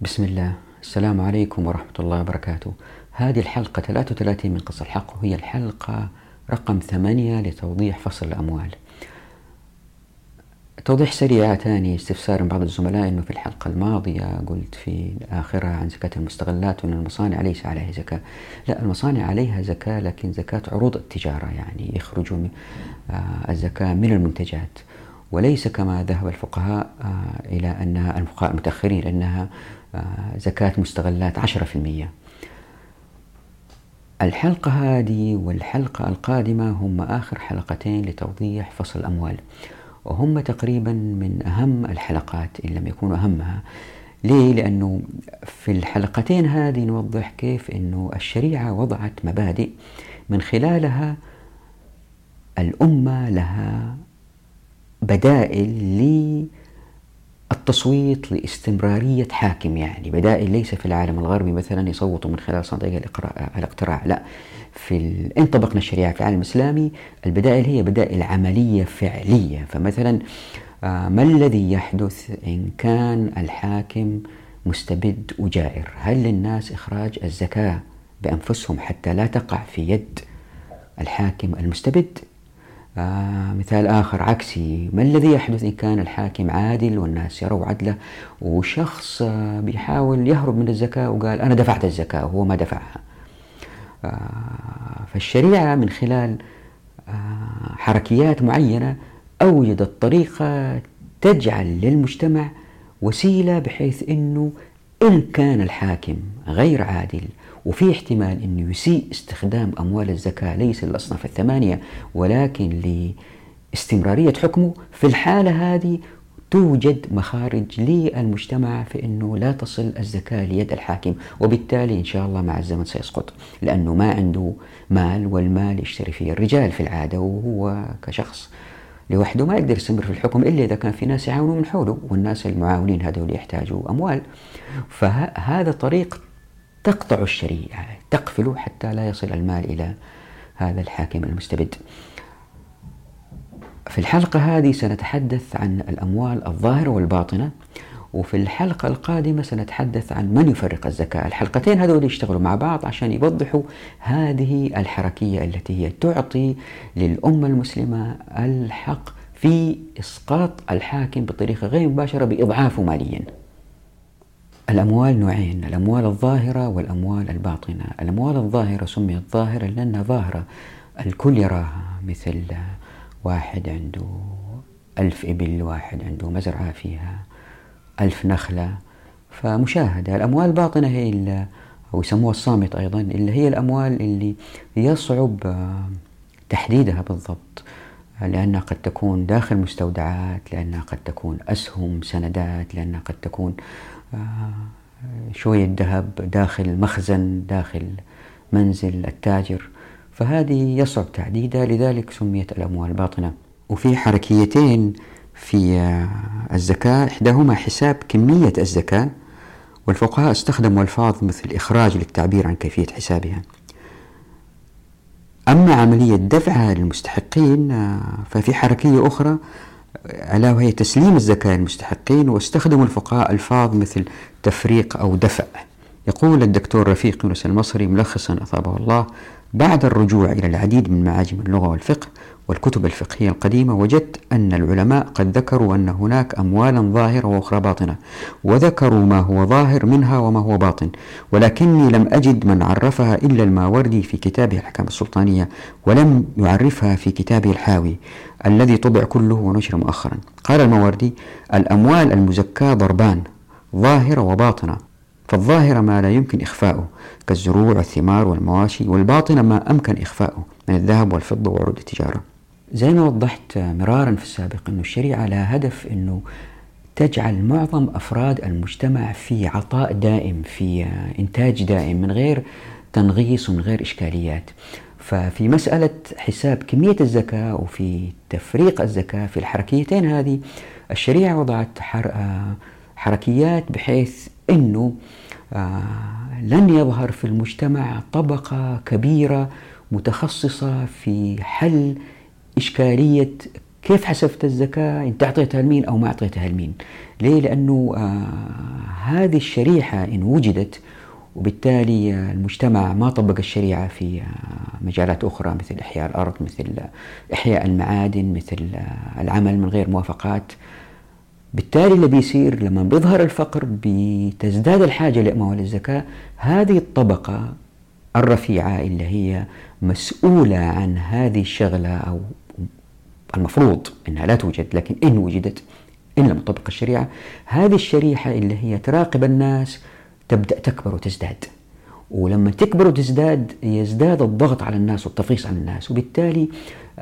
بسم الله. السلام عليكم ورحمة الله وبركاته. هذه الحلقة 33 من قصة الحق وهي الحلقة رقم ثمانية لتوضيح فصل الأموال. توضيح سريع ثاني استفسار من بعض الزملاء أنه في الحلقة الماضية قلت في آخرها عن زكاة المستغلات وأن المصانع ليس عليها زكاة. لا المصانع عليها زكاة لكن زكاة عروض التجارة يعني يخرجوا آه، الزكاة من المنتجات. وليس كما ذهب الفقهاء آه، إلى أنها الفقهاء المتأخرين أنها زكاة مستغلات 10% الحلقة هذه والحلقة القادمة هم آخر حلقتين لتوضيح فصل الأموال وهم تقريبا من أهم الحلقات إن لم يكونوا أهمها ليه؟ لأنه في الحلقتين هذه نوضح كيف أنه الشريعة وضعت مبادئ من خلالها الأمة لها بدائل للتصويت لاستمرارية حاكم يعني. بدائل ليس في العالم الغربي مثلا يصوتوا من خلال صناديق الاقتراع لا. في إن طبقنا الشريعة في العالم الإسلامي البدائل هي بدائل عملية فعلية. فمثلا آه، ما الذي يحدث إن كان الحاكم مستبد وجائر؟ هل للناس إخراج الزكاة بأنفسهم حتى لا تقع في يد الحاكم المستبد؟ آه مثال آخر. عكسي ما الذي يحدث إن كان الحاكم عادل والناس يروا عدله وشخص آه بيحاول يهرب من الزكاة وقال أنا دفعت الزكاة وهو ما دفعها؟ آه فالشريعة من خلال آه حركيات معينة أوجدت طريقة تجعل للمجتمع وسيلة بحيث أنه إن كان الحاكم غير عادل وفي احتمال أنه يسيء استخدام أموال الزكاة ليس للأصناف الثمانية ولكن لاستمرارية حكمه في الحالة هذه توجد مخارج للمجتمع في أنه لا تصل الزكاة ليد الحاكم. وبالتالي إن شاء الله مع الزمن سيسقط لأنه ما عنده مال والمال يشتري فيه الرجال في العادة وهو كشخص لوحده ما يقدر يستمر في الحكم إلا إذا كان في ناس يعاونوا من حوله والناس المعاونين هذول يحتاجوا أموال. فهذا طريق تقطع الشريعة تقفل حتى لا يصل المال إلى هذا الحاكم المستبد. في الحلقة هذه سنتحدث عن الأموال الظاهرة والباطنة وفي الحلقة القادمة سنتحدث عن من يفرق الزكاة. الحلقتين هذول يشتغلوا مع بعض عشان يوضحوا هذه الحركية التي هي تعطي للأمة المسلمة الحق في إسقاط الحاكم بطريقة غير مباشرة بإضعافه ماليا. الأموال نوعين الأموال الظاهرة والأموال الباطنة. الأموال الظاهرة سميت ظاهرة لأنها ظاهرة الكل يراها مثل واحد عنده ألف إبل واحد عنده مزرعة فيها ألف نخلة فمشاهدة. الأموال الباطنة هي أو يسموها الصامت أيضا اللي هي الأموال اللي يصعب تحديدها بالضبط. لأنها قد تكون داخل مستودعات لأنها قد تكون أسهم سندات لأنها قد تكون آه، شوية ذهب داخل مخزن داخل منزل التاجر. فهذه يصعب تعديدها لذلك سميت الأموال باطنة. وفي حركيتين في آه، الزكاة إحداهما حساب كمية الزكاة والفقهاء استخدموا ألفاظ مثل إخراج للتعبير عن كيفية حسابها. أما عملية دفعها للمستحقين آه، ففي حركية أخرى ألا وهي تسليم الزكاة للمستحقين واستخدموا الفقهاء ألفاظ مثل تفريق أو دفع. يقول الدكتور رفيق يونس المصري ملخصا أثابه الله بعد الرجوع إلى العديد من معاجم اللغة والفقه والكتب الفقهية القديمة وجدت أن العلماء قد ذكروا أن هناك أموالا ظاهرة وأخرى باطنة وذكروا ما هو ظاهر منها وما هو باطن ولكني لم أجد من عرفها إلا الماوردي في كتابه الأحكام السلطانية ولم يعرفها في كتابه الحاوي الذي طبع كله ونشر مؤخرا. قال الماوردي الأموال المزكاة ضربان ظاهرة وباطنة فالظاهرة ما لا يمكن إخفاؤه كالزروع والثمار والمواشي والباطنة ما أمكن إخفاؤه من الذهب والفضة وعروض التجارة. زي ما وضحت مرارا في السابق أن الشريعة لها هدف أنه تجعل معظم أفراد المجتمع في عطاء دائم في إنتاج دائم من غير تنغيص ومن غير إشكاليات. ففي مسألة حساب كمية الزكاة وفي تفريق الزكاة في الحركيتين هذه الشريعة وضعت حركيات بحيث أنه آه، لن يظهر في المجتمع طبقة كبيرة متخصصة في حل إشكالية كيف حسبت الزكاة؟ أنت أعطيتها لمين أو ما أعطيتها لمين ليه؟ لأنه هذه الشريحة إن وجدت وبالتالي المجتمع ما طبق الشريعة في مجالات أخرى مثل إحياء الأرض مثل إحياء المعادن مثل العمل من غير موافقات. بالتالي اللي بيصير لما بيظهر الفقر بتزداد الحاجة لأموال الزكاة هذه الطبقة الرفيعة اللي هي مسؤولة عن هذه الشغلة أو المفروض أنها لا توجد لكن إن وجدت إن لم تطبق الشريعة هذه الشريحة اللي هي تراقب الناس تبدأ تكبر وتزداد. ولما تكبر وتزداد يزداد الضغط على الناس والتفريص على الناس وبالتالي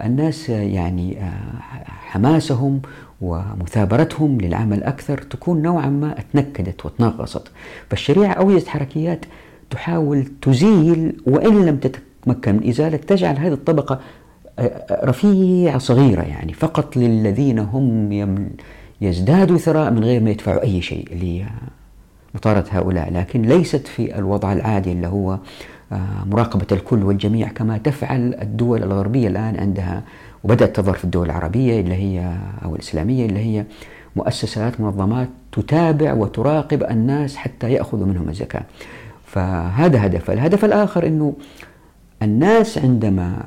الناس يعني آه، حماسهم ومثابرتهم للعمل أكثر تكون نوعا ما اتنكدت وتنغصت فالشريعة أوجدت حركيات تحاول تزيل وإن لم تتمكن من إزالة تجعل هذه الطبقة آه، آه، رفيعة صغيرة يعني فقط للذين هم يزدادوا ثراء من غير ما يدفعوا أي شيء مطاردة هؤلاء. لكن ليست في الوضع العادي اللي هو آه، مراقبة الكل والجميع كما تفعل الدول الغربية الآن عندها وبدأت تظهر في الدول العربية اللي هي أو الإسلامية اللي هي مؤسسات منظمات تتابع وتراقب الناس حتى يأخذوا منهم الزكاة. فهذا هدف. الهدف الآخر أنه الناس عندما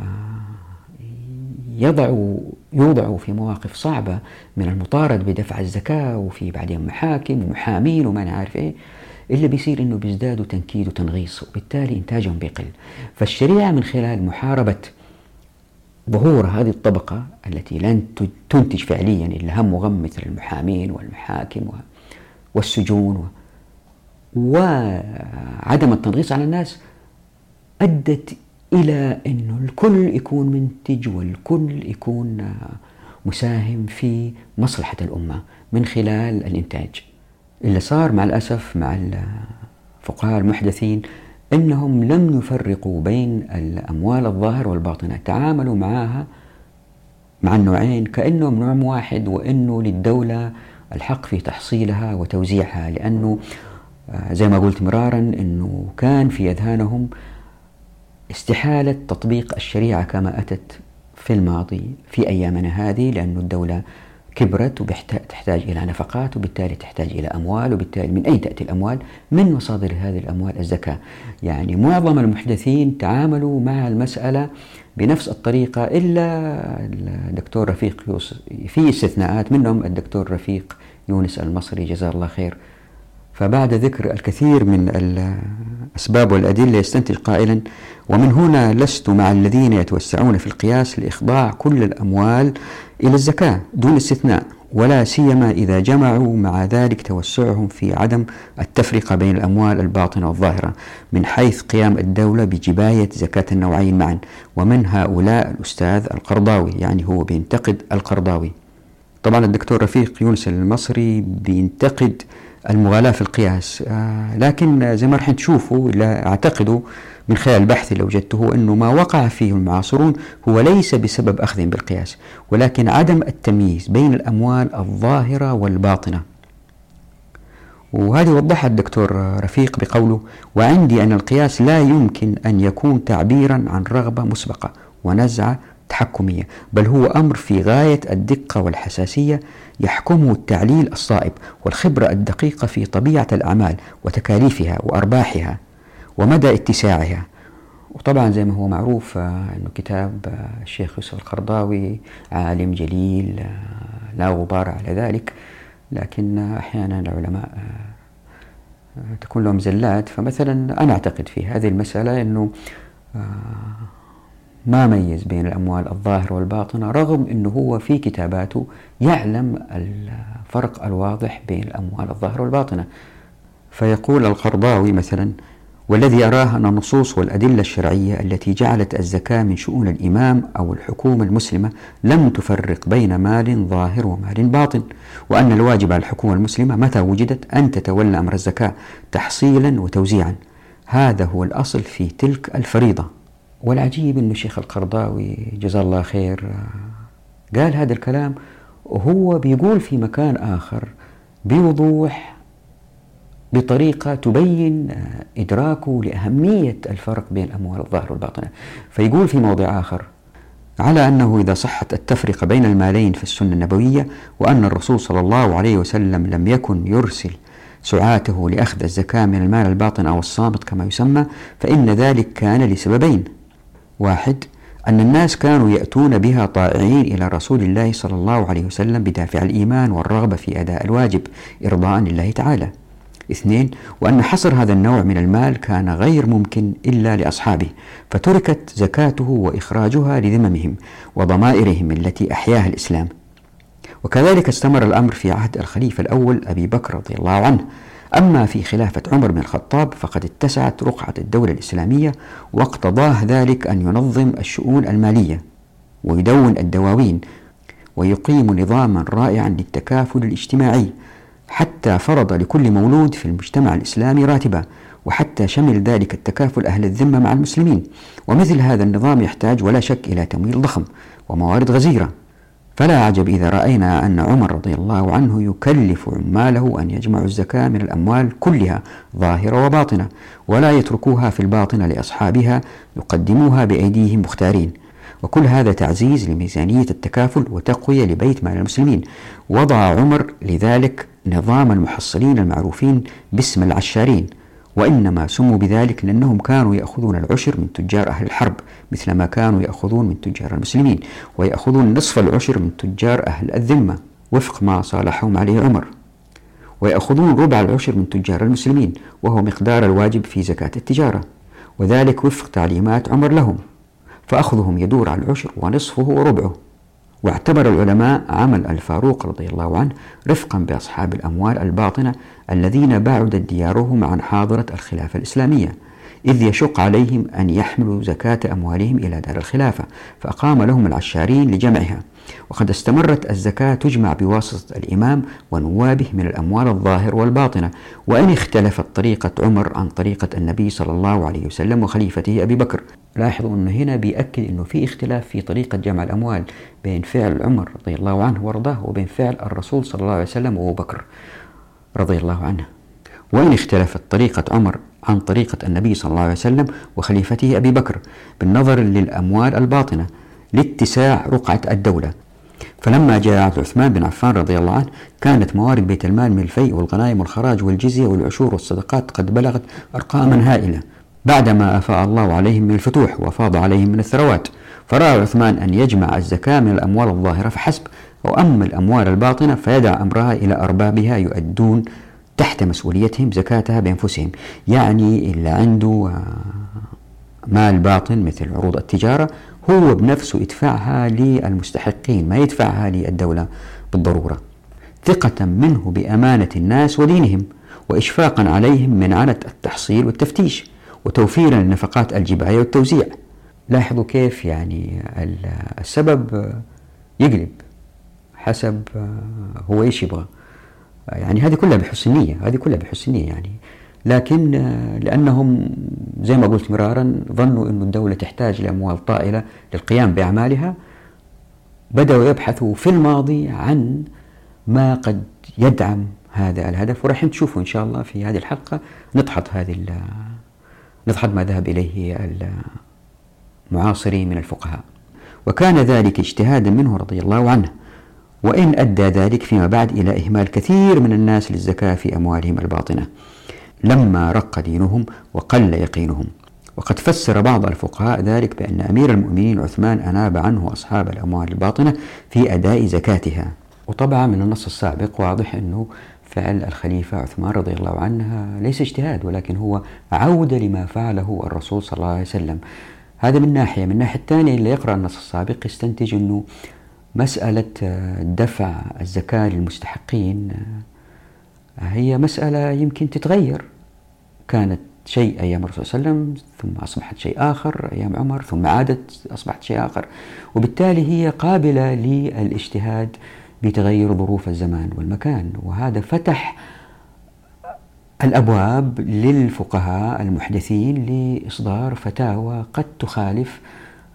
يضعوا يوضعوا في مواقف صعبة من المطارد بدفع الزكاة وفي بعدين محاكم ومحامين وما نعرف إيه اللي بيصير إنه بيزدادوا تنكيد وتنغيص وبالتالي إنتاجهم بيقل. فالشريعة من خلال محاربة ظهور هذه الطبقة التي لن تنتج فعليا إلا هم وغم مثل المحامين والمحاكم والسجون وعدم التنغيص على الناس أدت إلى انه الكل يكون منتج والكل يكون مساهم في مصلحة الأمة من خلال الإنتاج. اللي صار مع الأسف مع الفقهاء المحدثين أنهم لم يفرقوا بين الأموال الظاهرة والباطنة تعاملوا معها مع النوعين كأنهم نوع واحد وأنه للدولة الحق في تحصيلها وتوزيعها لأنه زي ما قلت مرارا أنه كان في أذهانهم استحالة تطبيق الشريعة كما أتت في الماضي في أيامنا هذه لأن الدولة كبرت وتحتاج إلى نفقات وبالتالي تحتاج إلى أموال وبالتالي من أين تأتي الأموال؟ من مصادر هذه الأموال؟ الزكاة. يعني معظم المحدثين تعاملوا مع المسألة بنفس الطريقة إلا الدكتور رفيق يوسف في استثناءات منهم الدكتور رفيق يونس المصري. جزاه الله خير. فبعد ذكر الكثير من الأسباب والأدلة يستنتج قائلا ومن هنا لست مع الذين يتوسعون في القياس لإخضاع كل الأموال إلى الزكاة دون استثناء ولا سيما إذا جمعوا مع ذلك توسعهم في عدم التفرقة بين الأموال الباطنة والظاهرة من حيث قيام الدولة بجباية زكاة النوعين معا ومن هؤلاء الأستاذ القرضاوي يعني هو بينتقد القرضاوي. طبعا الدكتور رفيق يونس المصري بينتقد المغالاة في القياس. آه لكن زي ما راح تشوفوا لا أعتقد من خلال بحثي لو وجدته أنه ما وقع فيه المعاصرون هو ليس بسبب أخذهم بالقياس ولكن عدم التمييز بين الأموال الظاهرة والباطنة. وهذه وضحها الدكتور رفيق بقوله وعندي أن القياس لا يمكن أن يكون تعبيرا عن رغبة مسبقة ونزعة تحكمية بل هو أمر في غاية الدقة والحساسية يحكمه التعليل الصائب والخبرة الدقيقة في طبيعة الأعمال وتكاليفها وأرباحها ومدى اتساعها. وطبعا زي ما هو معروف آه، إنه كتاب آه، الشيخ يوسف القرضاوي عالم جليل آه، لا غبار على ذلك. لكن أحيانا العلماء تكون لهم زلات. فمثلا أنا أعتقد في هذه المسألة إنه ما ميز بين الأموال الظاهرة والباطنة رغم إنه هو في كتاباته يعلم الفرق الواضح بين الأموال الظاهرة والباطنة. فيقول القرضاوي مثلا والذي أراه أن النصوص والأدلة الشرعية التي جعلت الزكاة من شؤون الإمام أو الحكومة المسلمة لم تفرق بين مال ظاهر ومال باطن وأن الواجب على الحكومة المسلمة متى وجدت أن تتولى أمر الزكاة تحصيلا وتوزيعا. هذا هو الأصل في تلك الفريضة. والعجيب أن الشيخ القرضاوي جزاه الله خير قال هذا الكلام وهو بيقول في مكان آخر بوضوح بطريقة تبين إدراكه لأهمية الفرق بين الأموال الظاهرة والباطنة. فيقول في موضع آخر على أنه إذا صحت التفرقة بين المالين في السنة النبوية وأن الرسول صلى الله عليه وسلم لم يكن يرسل سعاته لأخذ الزكاة من المال الباطن أو الصامت كما يسمى فإن ذلك كان لسببين. واحد أن الناس كانوا يأتون بها طائعين إلى رسول الله صلى الله عليه وسلم بدافع الإيمان والرغبة في أداء الواجب إرضاء لله تعالى. اثنين وأن حصر هذا النوع من المال كان غير ممكن إلا لأصحابه فتركت زكاته وإخراجها لذممهم وضمائرهم التي أحياها الإسلام. وكذلك استمر الأمر في عهد الخليفة الأول أبي بكر رضي الله عنه أما في خلافة عمر بن الخطاب فقد اتسعت رقعة الدولة الإسلامية واقتضاه ذلك أن ينظم الشؤون المالية ويدون الدواوين ويقيم نظاما رائعا للتكافل الاجتماعي حتى فرض لكل مولود في المجتمع الإسلامي راتبا وحتى شمل ذلك التكافل أهل الذمة مع المسلمين. ومثل هذا النظام يحتاج ولا شك إلى تمويل ضخم وموارد غزيرة. فلا عجب إذا رأينا أن عمر رضي الله عنه يكلف عماله أن يجمعوا الزكاة من الأموال كلها ظاهرة وباطنة ولا يتركوها في الباطنة لأصحابها يقدموها بأيديهم مختارين. وكل هذا تعزيز لميزانية التكافل وتقوية لبيت مال المسلمين. وضع عمر لذلك نظام المحصلين المعروفين باسم العشارين. وإنما سموا بذلك لأنهم كانوا يأخذون العشر من تجار أهل الحرب مثلما كانوا يأخذون من تجار المسلمين ويأخذون نصف العشر من تجار أهل الذمة وفق ما صالحهم عليه عمر. ويأخذون ربع العشر من تجار المسلمين وهو مقدار الواجب في زكاة التجارة وذلك وفق تعليمات عمر لهم فأخذهم يدور على العشر ونصفه وربعه. واعتبر العلماء عمل الفاروق رضي الله عنه رفقا بأصحاب الأموال الباطنة الذين بعدت ديارهم عن حاضرة الخلافة الإسلامية إذ يشق عليهم أن يحملوا زكاة أموالهم إلى دار الخلافة فأقام لهم العشارين لجمعها. وقد استمرت الزكاة تجمع بواسطة الإمام ونوابه من الأموال الظاهر والباطنة. وإن اختلفت طريقة عمر عن طريقة النبي صلى الله عليه وسلم وخليفته أبي بكر. لاحظوا أنه هنا بيأكد أنه في اختلاف في طريقة جمع الأموال بين فعل عمر رضي الله عنه وارضاه وبين فعل الرسول صلى الله عليه وسلم وأبو بكر رضي الله عنه. وإن اختلفت طريقة عمر عن طريقة النبي صلى الله عليه وسلم وخليفته أبي بكر بالنظر للأموال الباطنة. لاتساع رقعة الدولة. فلما جاء عثمان بن عفان رضي الله عنه كانت موارد بيت المال من الفيء والغنائم والخراج والجزية والعشور والصدقات قد بلغت أرقاما هائلة. بعدما أفاء الله عليهم من الفتوح وأفاض عليهم من الثروات فرأى عثمان أن يجمع الزكاة من الأموال الظاهرة فحسب وأما الأموال الباطنة فيدع أمرها إلى أربابها يؤدون تحت مسؤوليتهم زكاتها بأنفسهم. يعني اللي عنده مال باطن مثل عروض التجارة هو بنفسه يدفعها للمستحقين ما يدفعها للدولة بالضرورة. ثقة منه بأمانة الناس ودينهم وإشفاقا عليهم من عنة التحصيل والتفتيش وتوفيرا للنفقات الجباية والتوزيع. لاحظوا كيف يعني السبب يقلب حسب هو إيش يبغى. يعني هذه كلها بحسن نية هذه كلها بحسن نية يعني. لكن لأنهم زي ما قلت مرارا ظنوا أن الدولة تحتاج لأموال طائلة للقيام بأعمالها. بدأوا يبحثوا في الماضي عن ما قد يدعم هذا الهدف وراح تشوفوا إن شاء الله في هذه الحلقة نضحض هذه نضحض ما ذهب إليه المعاصرين من الفقهاء. وكان ذلك اجتهادا منه رضي الله عنه وإن أدى ذلك فيما بعد إلى إهمال كثير من الناس للزكاة في أموالهم الباطنة. لما رق دينهم وقل يقينهم. وقد فسر بعض الفقهاء ذلك بأن أمير المؤمنين عثمان أناب عنه أصحاب الأموال الباطنة في أداء زكاتها. وطبعا من النص السابق واضح أنه فعل الخليفة عثمان رضي الله عنه ليس اجتهاد ولكن هو عودة لما فعله الرسول صلى الله عليه وسلم. هذا من ناحية. من الناحية الثانية اللي يقرأ النص السابق يستنتج أنه مسألة دفع الزكاة للمستحقين هي مسألة يمكن تتغير. كانت شيء أيام الرسول صلى الله عليه وسلم ثم أصبحت شيء آخر أيام عمر ثم عادت أصبحت شيء آخر. وبالتالي هي قابلة للإجتهاد بتغير ظروف الزمان والمكان. وهذا فتح الأبواب للفقهاء المحدثين لإصدار فتاوى قد تخالف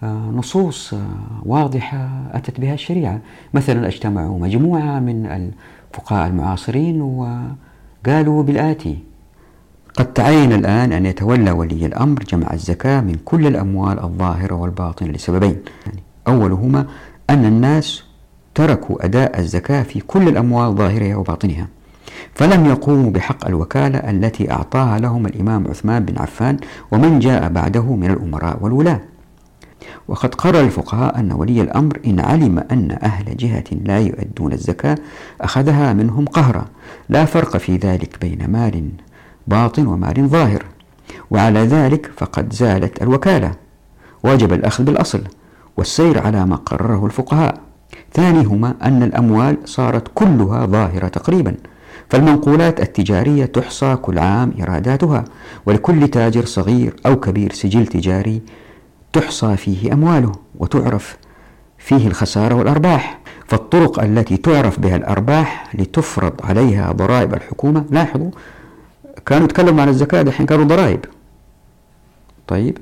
آه، نصوص آه، واضحة أتت بها الشريعة. مثلا اجتمعوا مجموعة من الفقهاء المعاصرين وقالوا بالآتي. قد تعين الآن أن يتولى ولي الأمر جمع الزكاة من كل الأموال الظاهرة والباطنة لسببين. أولهما أن الناس تركوا أداء الزكاة في كل الأموال ظاهرها وباطنها. فلم يقوموا بحق الوكالة التي أعطاها لهم الإمام عثمان بن عفان ومن جاء بعده من الأمراء والولاة. وقد قرر الفقهاء أن ولي الأمر إن علم أن أهل جهة لا يؤدون الزكاة أخذها منهم قهرا لا فرق في ذلك بين مال باطن ومال ظاهر. وعلى ذلك فقد زالت الوكالة. وجب الأخذ بالأصل والسير على ما قرره الفقهاء. ثانيهما أن الأموال صارت كلها ظاهرة تقريبا. فالمنقولات التجارية تحصى كل عام إيراداتها ولكل تاجر صغير أو كبير سجل تجاري تحصى فيه أمواله وتعرف فيه الخسارة والأرباح. فالطرق التي تعرف بها الأرباح لتفرض عليها ضرائب الحكومة لاحظوا كانوا يتكلموا عن الزكاة الحين كانوا ضرائب. طيب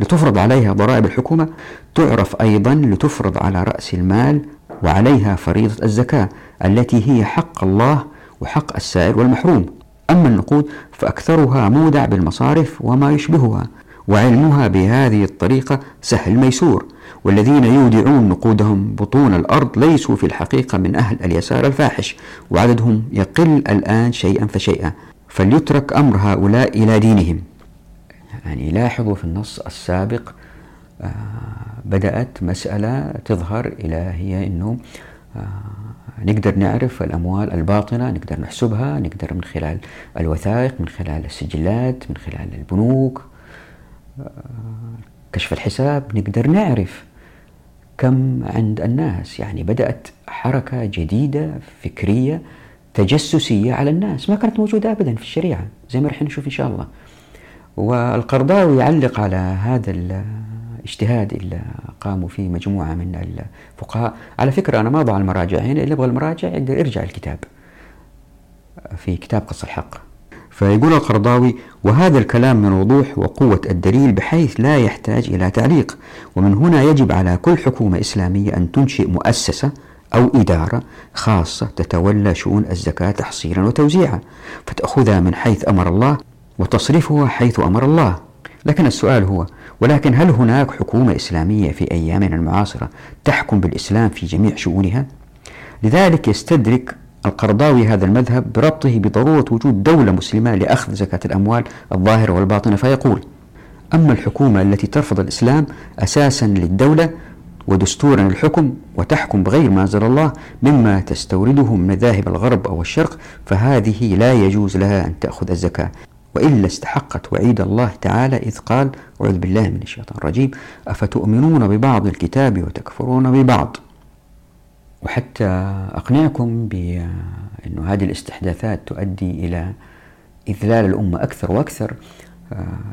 لتفرض عليها ضرائب الحكومة تعرف أيضا لتفرض على رأس المال وعليها فريضة الزكاة التي هي حق الله وحق السائل والمحروم. أما النقود فأكثرها مودع بالمصارف وما يشبهها. وعلمها بهذه الطريقة سهل ميسور والذين يودعون نقودهم بطون الأرض ليسوا في الحقيقة من أهل اليسار الفاحش وعددهم يقل الآن شيئا فشيئا. فليترك أمر هؤلاء إلى دينهم. يعني لاحظوا في النص السابق آه بدأت مسألة تظهر إلى هي أنه آه نقدر نعرف الأموال الباطنة نقدر نحسبها نقدر من خلال الوثائق من خلال السجلات من خلال البنوك كشف الحساب نقدر نعرف كم عند الناس. يعني بدأت حركة جديدة فكرية تجسسية على الناس. ما كانت موجودة أبدا في الشريعة زي ما رح نشوف إن شاء الله. والقرضاوي يعلق على هذا الاجتهاد اللي قاموا فيه مجموعة من الفقهاء. على فكرة أنا ما أضع المراجع هنا اللي يبغى المراجع يقدر يرجع الكتاب. في كتاب قص الحق. فيقول القرضاوي وهذا الكلام من وضوح وقوة الدليل بحيث لا يحتاج إلى تعليق ومن هنا يجب على كل حكومة إسلامية أن تنشئ مؤسسة أو إدارة خاصة تتولى شؤون الزكاة تحصيلا وتوزيعا فتأخذها من حيث أمر الله وتصرفها حيث أمر الله لكن السؤال هو ولكن هل هناك حكومة إسلامية في أيامنا المعاصرة تحكم بالإسلام في جميع شؤونها؟ لذلك يستدرك القرضاوي هذا المذهب بربطه بضرورة وجود دولة مسلمة لأخذ زكاة الأموال الظاهرة والباطنة فيقول أما الحكومة التي ترفض الإسلام أساسا للدولة ودستورا للحكم وتحكم بغير ما أنزل الله مما تستورده من مذاهب الغرب أو الشرق فهذه لا يجوز لها أن تأخذ الزكاة وإلا استحقت وعيد الله تعالى إذ قال أعوذ بالله من الشيطان الرجيم أفتؤمنون ببعض الكتاب وتكفرون ببعض؟ وحتى أقنعكم بأن هذه الاستحداثات تؤدي إلى إذلال الأمة أكثر وأكثر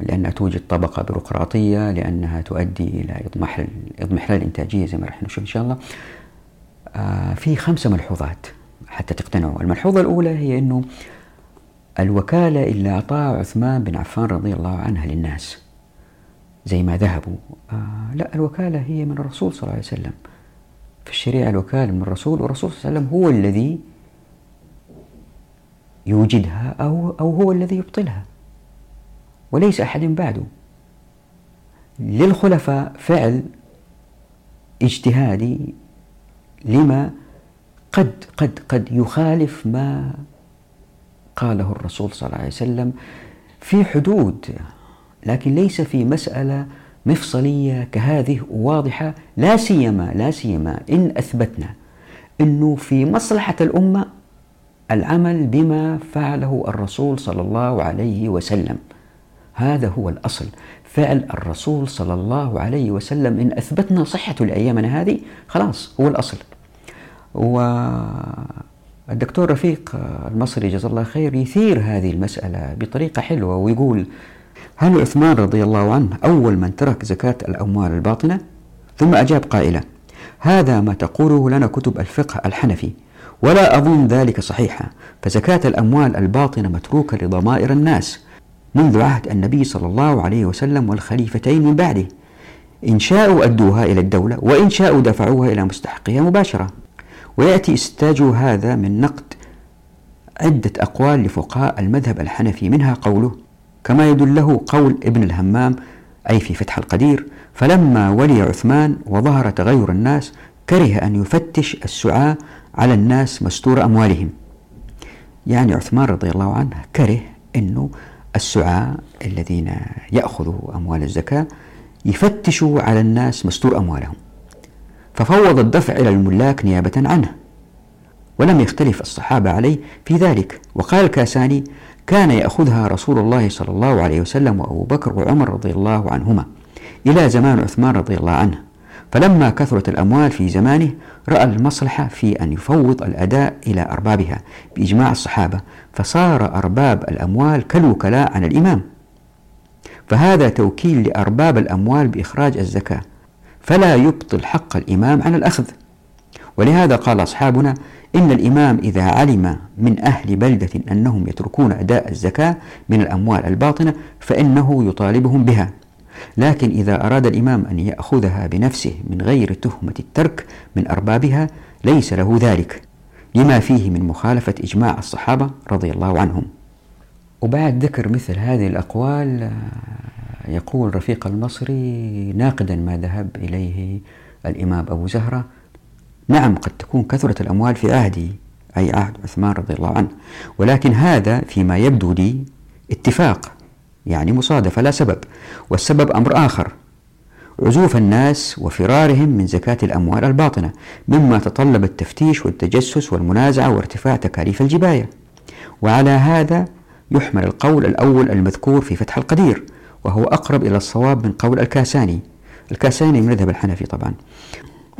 لأنها توجد طبقة بيروقراطية لأنها تؤدي إلى إضمحلال إضمحلال الإنتاجية زي ما رح نشوف إن شاء الله. في خمسة ملحوظات حتى تقتنعوا. الملحوظة الأولى هي أنه الوكالة اللي أعطاها عثمان بن عفان رضي الله عنه للناس زي ما ذهبوا. آه لا الوكالة هي من الرسول صلى الله عليه وسلم. في الشريعة الوكالة من الرسول والرسول صلى الله عليه وسلم هو الذي يوجدها أو, أو هو الذي يبطلها. وليس أحد بعده. للخلفاء فعل اجتهادي لما قد قد قد يخالف ما قاله الرسول صلى الله عليه وسلم في حدود لكن ليس في مسألة مفصلية كهذه واضحة لا سيما لا سيما إن أثبتنا أنه في مصلحة الأمة العمل بما فعله الرسول صلى الله عليه وسلم. هذا هو الأصل. فعل الرسول صلى الله عليه وسلم إن أثبتنا صحته لأيامنا هذه خلاص هو الأصل. والدكتور رفيق المصري جزاه الله خير يثير هذه المسألة بطريقة حلوة ويقول هل عثمان رضي الله عنه أول من ترك زكاة الأموال الباطنة؟ ثم أجاب قائلا هذا ما تقوله لنا كتب الفقه الحنفي ولا أظن ذلك صحيحا فزكاة الأموال الباطنة متروكة لضمائر الناس منذ عهد النبي صلى الله عليه وسلم والخليفتين من بعده إن شاءوا أدوها إلى الدولة وإن شاءوا دفعوها إلى مستحقها مباشرة ويأتي استاج هذا من نقد عدة أقوال لفقهاء المذهب الحنفي منها قوله كما يدله قول ابن الهمام أي في فتح القدير فلما ولي عثمان وظهر تغير الناس كره أن يفتش السعاة على الناس مستور أموالهم. يعني عثمان رضي الله عنه كره أنه السعاة الذين يأخذوا أموال الزكاة يفتشوا على الناس مستور أموالهم. ففوض الدفع إلى الملاك نيابة عنه. ولم يختلف الصحابة عليه في ذلك. وقال الكاساني كان يأخذها رسول الله صلى الله عليه وسلم وأبو بكر وعمر رضي الله عنهما إلى زمان عثمان رضي الله عنه. فلما كثرت الأموال في زمانه رأى المصلحة في أن يفوض الأداء إلى أربابها بإجماع الصحابة فصار أرباب الأموال كالوكلاء عن الإمام. فهذا توكيل لأرباب الأموال بإخراج الزكاة فلا يبطل حق الإمام عن الأخذ. ولهذا قال أصحابنا إن الإمام إذا علم من أهل بلدة أنهم يتركون أداء الزكاة من الأموال الباطنة فإنه يطالبهم بها. لكن إذا أراد الإمام أن يأخذها بنفسه من غير تهمة الترك من أربابها ليس له ذلك لما فيه من مخالفة إجماع الصحابة رضي الله عنهم. وبعد ذكر مثل هذه الأقوال يقول رفيق المصري ناقدا ما ذهب إليه الإمام أبو زهرة نعم قد تكون كثرة الأموال في عهدي أي عهد عثمان رضي الله عنه. ولكن هذا فيما يبدو لي اتفاق يعني مصادفة لا سبب. والسبب أمر آخر. عزوف الناس وفرارهم من زكاة الأموال الباطنة مما تطلب التفتيش والتجسس والمنازعة وارتفاع تكاليف الجباية. وعلى هذا يحمل القول الأول المذكور في فتح القدير وهو أقرب إلى الصواب من قول الكاساني. الكاساني من مذهب الحنفي طبعا.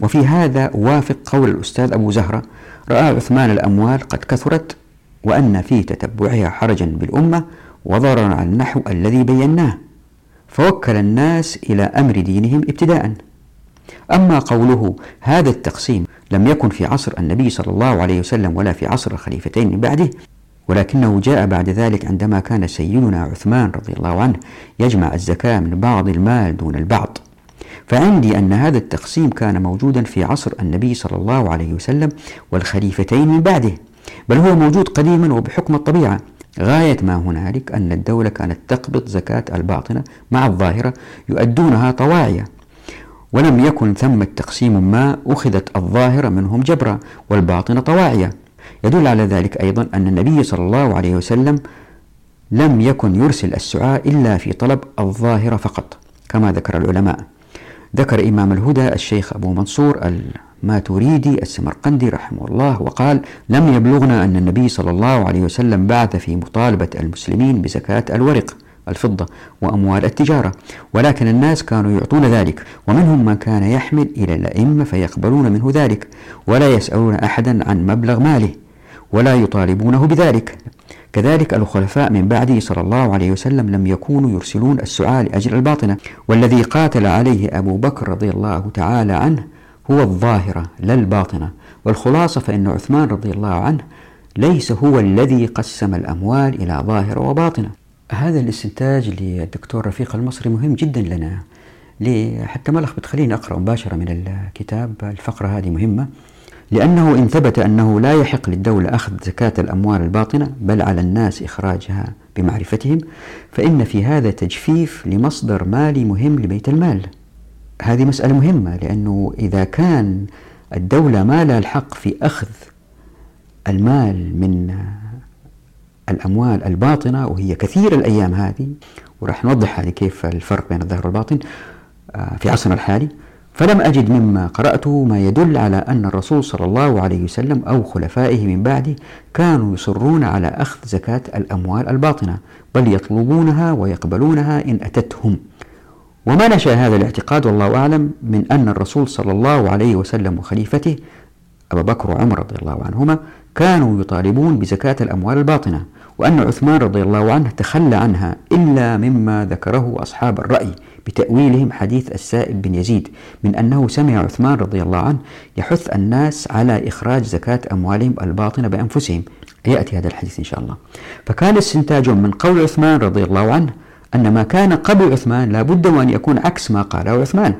وفي هذا وافق قول الأستاذ أبو زهرة رأى عثمان الأموال قد كثرت وأن في تتبعها حرجا بالأمة وضررا على النحو الذي بيناه فوكل الناس إلى أمر دينهم ابتداء. أما قوله هذا التقسيم لم يكن في عصر النبي صلى الله عليه وسلم ولا في عصر الخليفتين من بعده ولكنه جاء بعد ذلك عندما كان سيدنا عثمان رضي الله عنه يجمع الزكاة من بعض المال دون البعض. فعندي أن هذا التقسيم كان موجودا في عصر النبي صلى الله عليه وسلم والخليفتين من بعده بل هو موجود قديما وبحكم الطبيعة. غاية ما هنالك أن الدولة كانت تقبض زكاة الباطنة مع الظاهرة يؤدونها طواعية ولم يكن ثم تقسيم ما أخذت الظاهرة منهم جبرا والباطنة طواعية. يدل على ذلك أيضا أن النبي صلى الله عليه وسلم لم يكن يرسل السعاء إلا في طلب الظاهرة فقط كما ذكر العلماء. ذكر إمام الهدى الشيخ أبو منصور الماتوريدي السمرقندي رحمه الله وقال لم يبلغنا أن النبي صلى الله عليه وسلم بعث في مطالبة المسلمين بزكاة الورق الفضة وأموال التجارة ولكن الناس كانوا يعطون ذلك ومنهم من كان يحمل إلى الأئمة فيقبلون منه ذلك ولا يسألون أحدا عن مبلغ ماله ولا يطالبونه بذلك. كذلك الخلفاء من بعده صلى الله عليه وسلم لم يكونوا يرسلون السعاة لأجل الباطنة والذي قاتل عليه أبو بكر رضي الله تعالى عنه هو الظاهرة لا الباطنة. والخلاصة فإن عثمان رضي الله عنه ليس هو الذي قسم الأموال إلى ظاهرة وباطنة. هذا الاستنتاج للدكتور رفيق المصري مهم جدا لنا؟ حتى ملخ بتخليني أقرأ مباشرة من الكتاب الفقرة هذه مهمة. لأنه إن ثبت أنه لا يحق للدولة أخذ زكاة الأموال الباطنة بل على الناس إخراجها بمعرفتهم فإن في هذا تجفيف لمصدر مالي مهم لبيت المال. هذه مسألة مهمة لأنه إذا كان الدولة ما لها الحق في أخذ المال من الأموال الباطنة وهي كثيرة الأيام هذه وراح نوضح هذه كيف الفرق بين الظاهر والباطن آه، في عصرنا الحالي فلم أجد مما قرأته ما يدل على أن الرسول صلى الله عليه وسلم أو خلفائه من بعده كانوا يصرون على أخذ زكاة الأموال الباطنة بل يطلبونها ويقبلونها إن أتتهم. وما نشأ هذا الاعتقاد والله أعلم من أن الرسول صلى الله عليه وسلم وخليفته أبا بكر وعمر رضي الله عنهما كانوا يطالبون بزكاة الأموال الباطنة. وأن عثمان رضي الله عنه تخلى عنها إلا مما ذكره أصحاب الرأي بتأويلهم حديث السائب بن يزيد من أنه سمع عثمان رضي الله عنه يحث الناس على إخراج زكاة أموالهم الباطنة بأنفسهم. يأتي هذا الحديث إن شاء الله. فكان استنتاج من قول عثمان رضي الله عنه أن ما كان قبل عثمان لابد وأن يكون عكس ما قاله عثمان.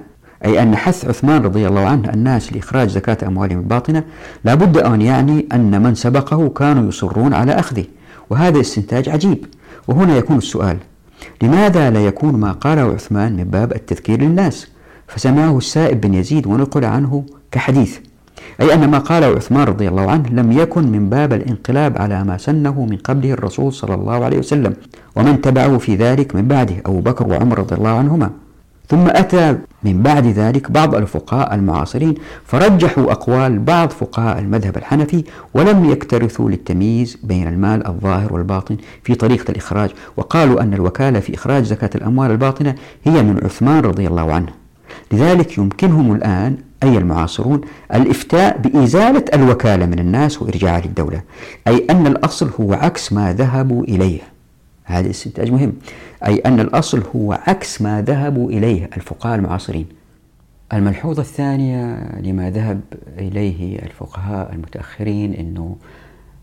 أي أن حث عثمان رضي الله عنه الناس لإخراج زكاة أموالهم الباطنة لابد أن يعني أن من سبقه كانوا يصرون على أخذه. وهذا استنتاج عجيب. وهنا يكون السؤال لماذا لا يكون ما قاله عثمان من باب التذكير للناس؟ فسمعه السائب بن يزيد ونقل عنه كحديث. أي أن ما قاله عثمان رضي الله عنه لم يكن من باب الانقلاب على ما سنه من قبله الرسول صلى الله عليه وسلم ومن تبعه في ذلك من بعده أبو بكر وعمر رضي الله عنهما. ثم أتى من بعد ذلك بعض الفقهاء المعاصرين فرجحوا أقوال بعض فقهاء المذهب الحنفي ولم يكترثوا للتمييز بين المال الظاهر والباطن في طريقة الإخراج وقالوا أن الوكالة في إخراج زكاة الأموال الباطنة هي من عثمان رضي الله عنه. لذلك يمكنهم الآن أي المعاصرون الإفتاء بإزالة الوكالة من الناس وإرجاعها للدولة أي أن الأصل هو عكس ما ذهبوا إليه. هذا الاستنتاج مهم. أي أن الأصل هو عكس ما ذهبوا إليه الفقهاء المعاصرين. الملحوظة الثانية لما ذهب إليه الفقهاء المتأخرين أنه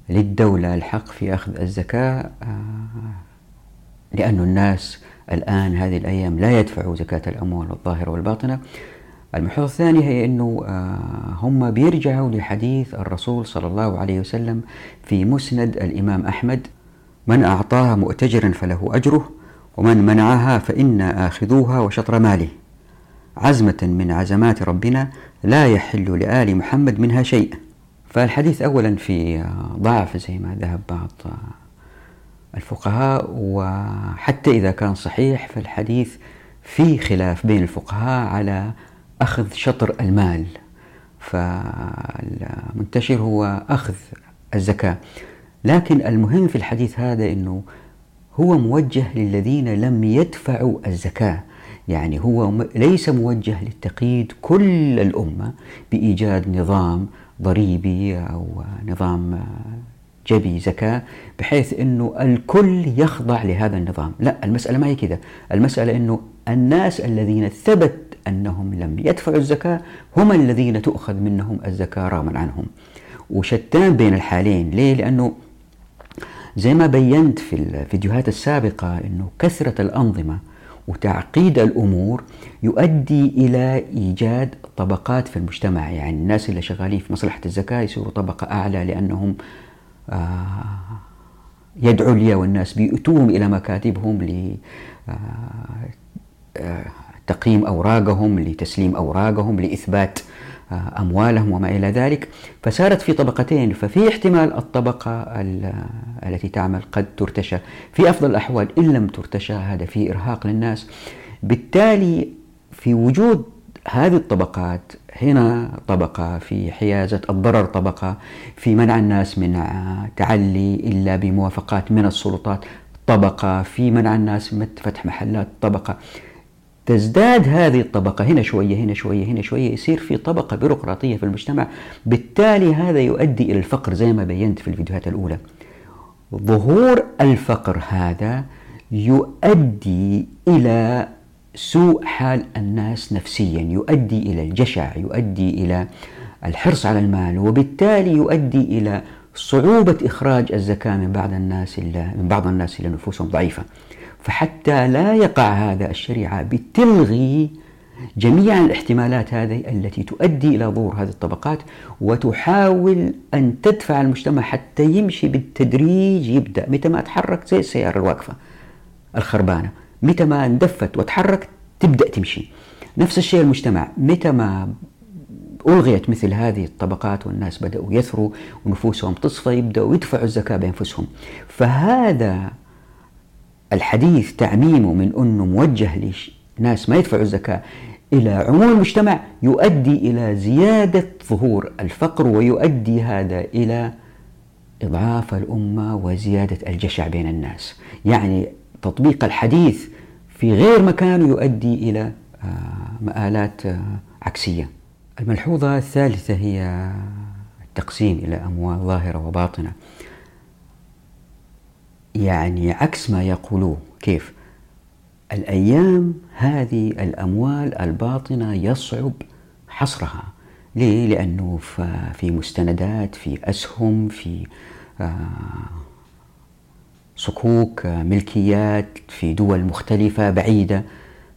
للدولة الحق في أخذ الزكاة آه، لأن الناس الآن هذه الأيام لا يدفعوا زكاة الأموال الظاهرة والباطنة. الملحوظة الثانية هي أنه آه، هم بيرجعوا لحديث الرسول صلى الله عليه وسلم في مسند الإمام أحمد من أعطاها مؤتجرا فله أجره ومن منعها فإنا آخذوها وشطر ماله. عزمة من عزمات ربنا لا يحل لآل محمد منها شيء. فالحديث أولا في ضعف زي ما ذهب بعض الفقهاء وحتى إذا كان صحيح فالحديث في خلاف بين الفقهاء على أخذ شطر المال. فالمنتشر هو أخذ الزكاة. لكن المهم في الحديث هذا أنه هو موجه للذين لم يدفعوا الزكاة. يعني هو ليس موجه للتقييد كل الأمة بإيجاد نظام ضريبي أو نظام جبي زكاة بحيث أنه الكل يخضع لهذا النظام. لا المسألة ما هي كذا. المسألة أنه الناس الذين ثبت أنهم لم يدفعوا الزكاة هم الذين تؤخذ منهم الزكاة رغما عنهم. وشتان بين الحالين. ليه؟ لأنه زي ما بينت في الفيديوهات السابقة أنه كثرة الأنظمة وتعقيد الأمور يؤدي إلى إيجاد طبقات في المجتمع. يعني الناس اللي شغالين في مصلحة الزكاة يصيروا طبقة أعلى لأنهم آه، يدعوا لي والناس بيؤتوهم إلى مكاتبهم لتقييم آه، آه، أوراقهم لتسليم أوراقهم لإثبات أموالهم وما إلى ذلك. فصارت في طبقتين ففي احتمال الطبقة التي تعمل قد ترتشى. في أفضل الأحوال إن لم ترتشى هذا في إرهاق للناس. بالتالي في وجود هذه الطبقات هنا طبقة في حيازة الضرر طبقة في منع الناس من تعلي إلا بموافقات من السلطات طبقة في منع الناس من فتح محلات طبقة. تزداد هذه الطبقة. هنا شوية هنا شوية هنا شوية يصير في طبقة بيروقراطية في المجتمع. بالتالي هذا يؤدي إلى الفقر زي ما بينت في الفيديوهات الأولى. ظهور الفقر هذا يؤدي إلى سوء حال الناس نفسيا يؤدي إلى الجشع يؤدي إلى الحرص على المال وبالتالي يؤدي إلى صعوبة إخراج الزكاة من بعض الناس من بعض الناس اللي نفوسهم ضعيفة. فحتى لا يقع هذا الشريعة بتلغي جميع الاحتمالات هذه التي تؤدي إلى ظهور هذه الطبقات وتحاول أن تدفع المجتمع حتى يمشي بالتدريج يبدأ. متى ما تحرك زي السيارة الواقفة الخربانة. متى ما اندفت وتحرك تبدأ تمشي. نفس الشيء المجتمع. متى ما ألغيت مثل هذه الطبقات والناس بدأوا يثروا ونفوسهم تصفى يبدأوا يدفعوا الزكاة بأنفسهم. فهذا الحديث تعميمه من أنه موجه لناس ما يدفعوا الزكاة إلى عموم المجتمع يؤدي إلى زيادة ظهور الفقر ويؤدي هذا إلى إضعاف الأمة وزيادة الجشع بين الناس. يعني تطبيق الحديث في غير مكانه يؤدي إلى آه، مآلات آه، عكسية. الملحوظة الثالثة هي التقسيم إلى أموال ظاهرة وباطنة. يعني عكس ما يقولوه. كيف؟ الأيام هذه الأموال الباطنة يصعب حصرها. ليه؟ لأنه في مستندات في أسهم في آه، صكوك ملكيات في دول مختلفة بعيدة.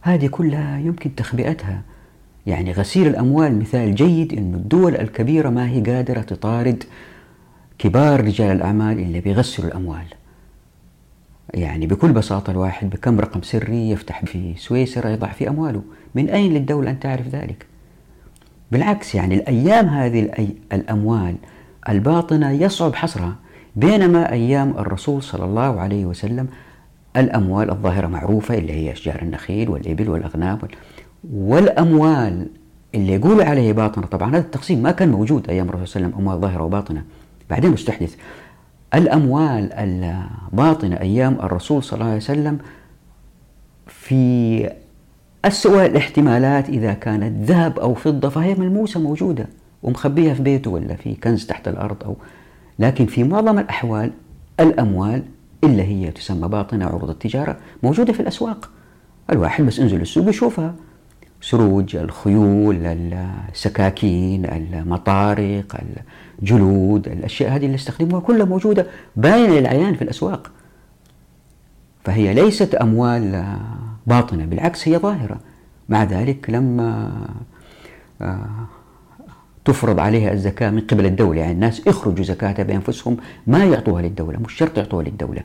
هذه كلها يمكن تخبئتها. يعني غسيل الأموال مثال جيد أن الدول الكبيرة ما هي قادرة تطارد كبار رجال الأعمال اللي بيغسلوا الأموال. يعني بكل بساطة الواحد بكم رقم سري يفتح في سويسرا يضع في أمواله. من أين للدولة أن تعرف ذلك؟ بالعكس يعني الأيام هذه الأموال الباطنة يصعب حصرها بينما أيام الرسول صلى الله عليه وسلم الأموال الظاهرة معروفة اللي هي أشجار النخيل والإبل والأغنام والأموال اللي يقولوا عليه باطنة طبعا هذا التقسيم ما كان موجود أيام الرسول صلى الله عليه وسلم أموال ظاهرة وباطنة. بعدين استحدث الأموال الباطنة أيام الرسول صلى الله عليه وسلم في أسوأ الاحتمالات إذا كانت ذهب أو فضة فهي ملموسة موجودة ومخبيها في بيته ولا في كنز تحت الأرض أو لكن في معظم الأحوال الأموال إلا هي تسمى باطنة عروض التجارة موجودة في الأسواق. الواحد بس انزل السوق يشوفها سروج الخيول السكاكين المطارق الجلود الأشياء هذه اللي استخدموها كلها موجودة باينة للعيان في الأسواق. فهي ليست أموال باطنة بالعكس هي ظاهرة. مع ذلك لما آه، تفرض عليها الزكاة من قبل الدولة يعني الناس يخرجوا زكاتها بأنفسهم ما يعطوها للدولة مش شرط يعطوها للدولة.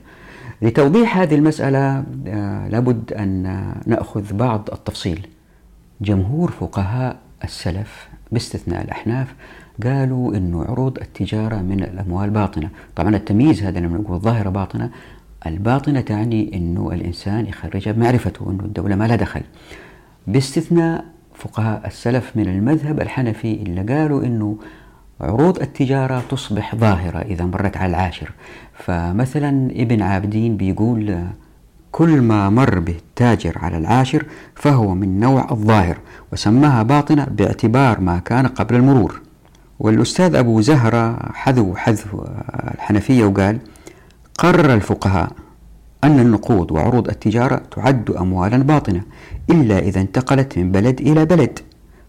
لتوضيح هذه المسألة آه، لابد أن نأخذ بعض التفصيل. جمهور فقهاء السلف باستثناء الأحناف قالوا أنه عروض التجارة من الأموال باطنة. طبعا التمييز هذا لما نقول ظاهرة باطنة الباطنة تعني أنه الإنسان يخرجها بمعرفته أنه الدولة ما لها دخل. باستثناء فقهاء السلف من المذهب الحنفي اللي قالوا أنه عروض التجارة تصبح ظاهرة إذا مرت على العاشر. فمثلا ابن عابدين بيقول كل ما مر به التاجر على العاشر فهو من نوع الظاهر وسماها باطنة باعتبار ما كان قبل المرور. والأستاذ أبو زهرة حذو حذف الحنفية وقال قرر الفقهاء أن النقود وعروض التجارة تعد أموالا باطنة إلا إذا انتقلت من بلد إلى بلد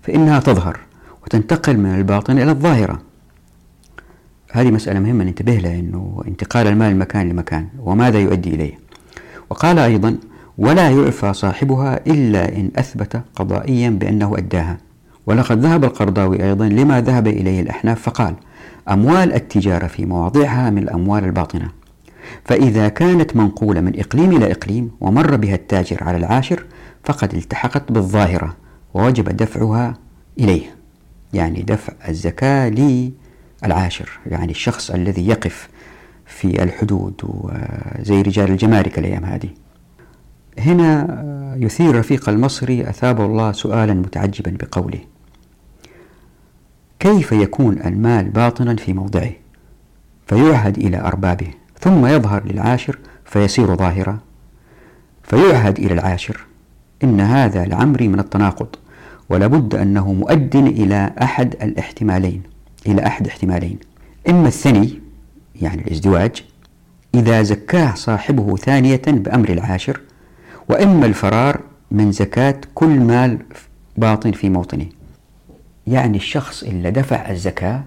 فإنها تظهر وتنتقل من الباطن إلى الظاهرة. هذه مسألة مهمة ننتبه لها أنه انتقال المال من مكان لمكان وماذا يؤدي إليه. وقال أيضا ولا يعفى صاحبها إلا إن أثبت قضائيا بأنه أداها. ولقد ذهب القرضاوي أيضا لما ذهب إليه الأحناف فقال أموال التجارة في مواضعها من الأموال الباطنة. فإذا كانت منقولة من إقليم إلى إقليم ومر بها التاجر على العاشر فقد التحقت بالظاهرة ووجب دفعها إليه. يعني دفع الزكاة للعاشر يعني الشخص الذي يقف في الحدود وزي رجال الجمارك الأيام هذه. هنا يثير رفيق المصري أثابه الله سؤالا متعجبا بقوله كيف يكون المال باطنا في موضعه؟ فيعهد إلى أربابه ثم يظهر للعاشر فيصير ظاهرا. فيعهد إلى العاشر إن هذا لعمري من التناقض ولابد أنه مؤد إلى أحد الاحتمالين إلى أحد احتمالين. إما الثني يعني الإزدواج إذا زكاه صاحبه ثانية بأمر العاشر وإما الفرار من زكاة كل مال باطن في موطنه. يعني الشخص اللي دفع الزكاة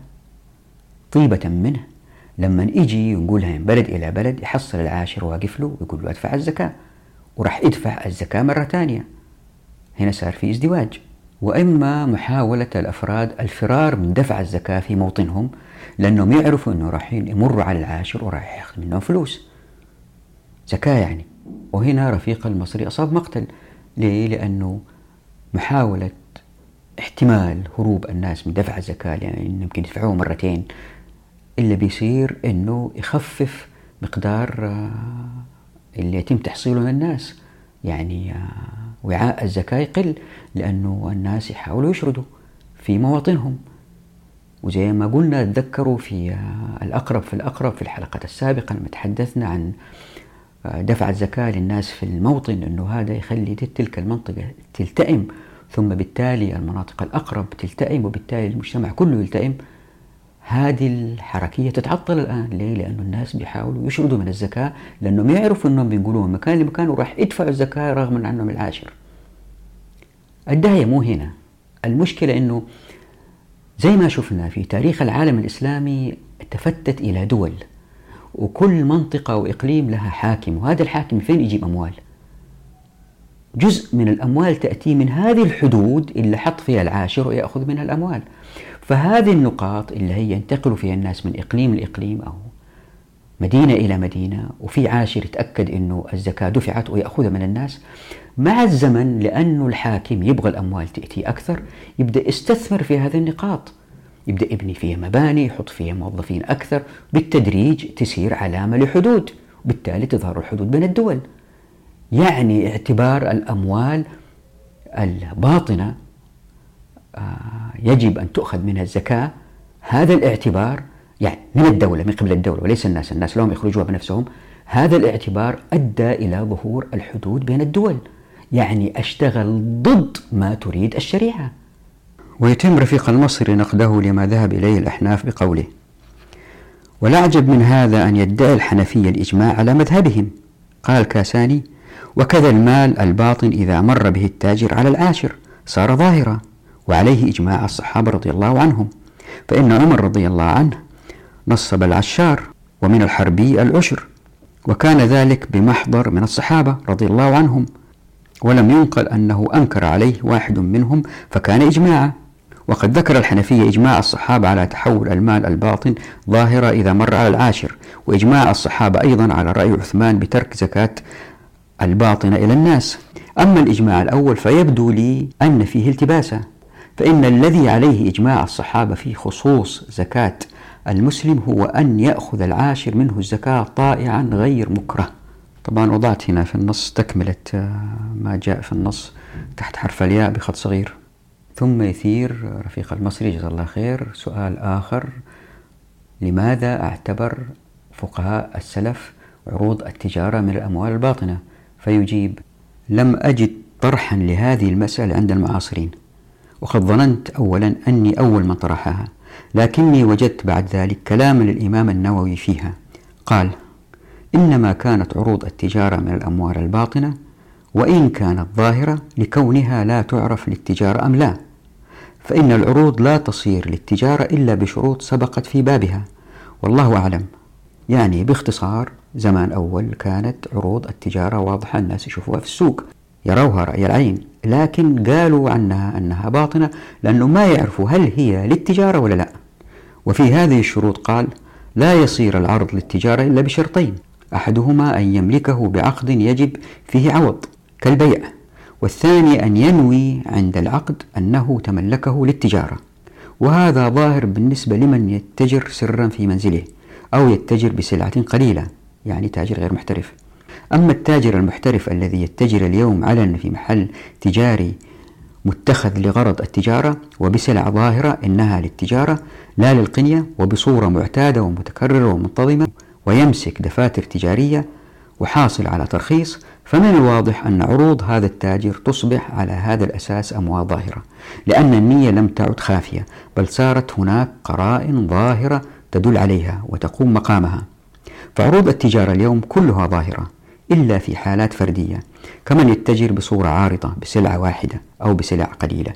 طيبة منه لما يجي ونقولها من بلد إلى بلد يحصل العاشر واقف له ويقول له أدفع الزكاة وراح يدفع الزكاة مرة ثانية. هنا صار في ازدواج. وإما محاولة الأفراد الفرار من دفع الزكاة في موطنهم لأنهم يعرفوا أنه راح يمروا على العاشر وراح ياخذ منهم فلوس. زكاة يعني. وهنا رفيق المصري أصاب مقتل. ليه؟ لأنه محاولة احتمال هروب الناس من دفع الزكاة يعني يمكن يدفعوها مرتين. اللي بيصير إنه يخفف مقدار آه، اللي يتم تحصيله من الناس. يعني آه، وعاء الزكاة يقل لأنه الناس يحاولوا يشردوا في مواطنهم. وزي ما قلنا تذكروا في آه، الأقرب في الأقرب في الحلقة السابقة لما تحدثنا عن دفع الزكاة للناس في الموطن أنه هذا يخلي تلك المنطقة تلتئم ثم بالتالي المناطق الأقرب تلتئم وبالتالي المجتمع كله يلتئم. هذه الحركية تتعطل الآن. ليه؟ لأنه الناس بيحاولوا يشردوا من الزكاة لأنهم يعرفوا أنهم بينقلوها من مكان لمكان وراح يدفعوا الزكاة رغم أنهم العاشر. الداعية مو هنا. المشكلة أنه زي ما شفنا في تاريخ العالم الإسلامي تفتت إلى دول. وكل منطقة وإقليم لها حاكم وهذا الحاكم فين يجيب أموال؟ جزء من الأموال تأتي من هذه الحدود اللي حط فيها العاشر ويأخذ منها الأموال. فهذه النقاط اللي هي ينتقل فيها الناس من إقليم لإقليم أو مدينة إلى مدينة وفي عاشر يتأكد أنه الزكاة دفعت ويأخذها من الناس. مع الزمن لأنه الحاكم يبغى الأموال تأتي أكثر يبدأ يستثمر في هذه النقاط. يبدأ يبني فيها مباني يحط فيها موظفين أكثر بالتدريج تسير علامة لحدود بالتالي تظهر الحدود بين الدول. يعني اعتبار الأموال الباطنة آه، يجب أن تؤخذ منها الزكاة. هذا الاعتبار يعني من الدولة من قبل الدولة وليس الناس. الناس لهم يخرجوها بنفسهم. هذا الاعتبار أدى إلى ظهور الحدود بين الدول. يعني أشتغل ضد ما تريد الشريعة. ويتم رفيق المصري نقده لما ذهب إليه الأحناف بقوله والأعجب من هذا أن يدعي الحنفية الإجماع على مذهبهم. قال كاساني وكذا المال الباطن إذا مر به التاجر على العاشر صار ظاهرا وعليه إجماع الصحابة رضي الله عنهم. فإن عمر رضي الله عنه نصب العشار ومن الحربي العشر وكان ذلك بمحضر من الصحابة رضي الله عنهم. ولم ينقل أنه أنكر عليه واحد منهم فكان إجماعا. وقد ذكر الحنفية إجماع الصحابة على تحول المال الباطن ظاهرة إذا مر على العاشر وإجماع الصحابة أيضا على رأي عثمان بترك زكاة الباطنة إلى الناس. أما الإجماع الأول فيبدو لي أن فيه التباسا فإن الذي عليه إجماع الصحابة في خصوص زكاة المسلم هو أن يأخذ العاشر منه الزكاة طائعا غير مكره. طبعا وضعت هنا في النص تكملة آه، ما جاء في النص تحت حرف الياء بخط صغير. ثم يثير رفيق المصري جزاه الله خير سؤال آخر. لماذا اعتبر فقهاء السلف عروض التجارة من الأموال الباطنة؟ فيجيب لم أجد طرحا لهذه المسألة عند المعاصرين وقد ظننت أولا أني أول من طرحها لكني وجدت بعد ذلك كلاما للإمام النووي فيها. قال إنما كانت عروض التجارة من الأموال الباطنة وإن كانت ظاهرة لكونها لا تعرف للتجارة أم لا فإن العروض لا تصير للتجارة إلا بشروط سبقت في بابها. والله أعلم. يعني باختصار زمان أول كانت عروض التجارة واضحة الناس يشوفوها في السوق يروها رأي العين لكن قالوا عنها أنها باطنة لأنه ما يعرفوا هل هي للتجارة ولا لا. وفي هذه الشروط قال لا يصير العرض للتجارة إلا بشرطين أحدهما أن يملكه بعقد يجب فيه عوض كالبيع والثاني أن ينوي عند العقد أنه تملكه للتجارة. وهذا ظاهر بالنسبة لمن يتجر سرا في منزله أو يتجر بسلعة قليلة يعني تاجر غير محترف. أما التاجر المحترف الذي يتجر اليوم علنا في محل تجاري متخذ لغرض التجارة وبسلع ظاهرة إنها للتجارة لا للقنية وبصورة معتادة ومتكررة ومنتظمة ويمسك دفاتر تجارية وحاصل على ترخيص فمن الواضح أن عروض هذا التاجر تصبح على هذا الأساس أموال ظاهرة لأن النية لم تعد خافية بل صارت هناك قرائن ظاهرة تدل عليها وتقوم مقامها. فعروض التجارة اليوم كلها ظاهرة إلا في حالات فردية كمن يتجر بصورة عارضة بسلعة واحدة أو بسلع قليلة.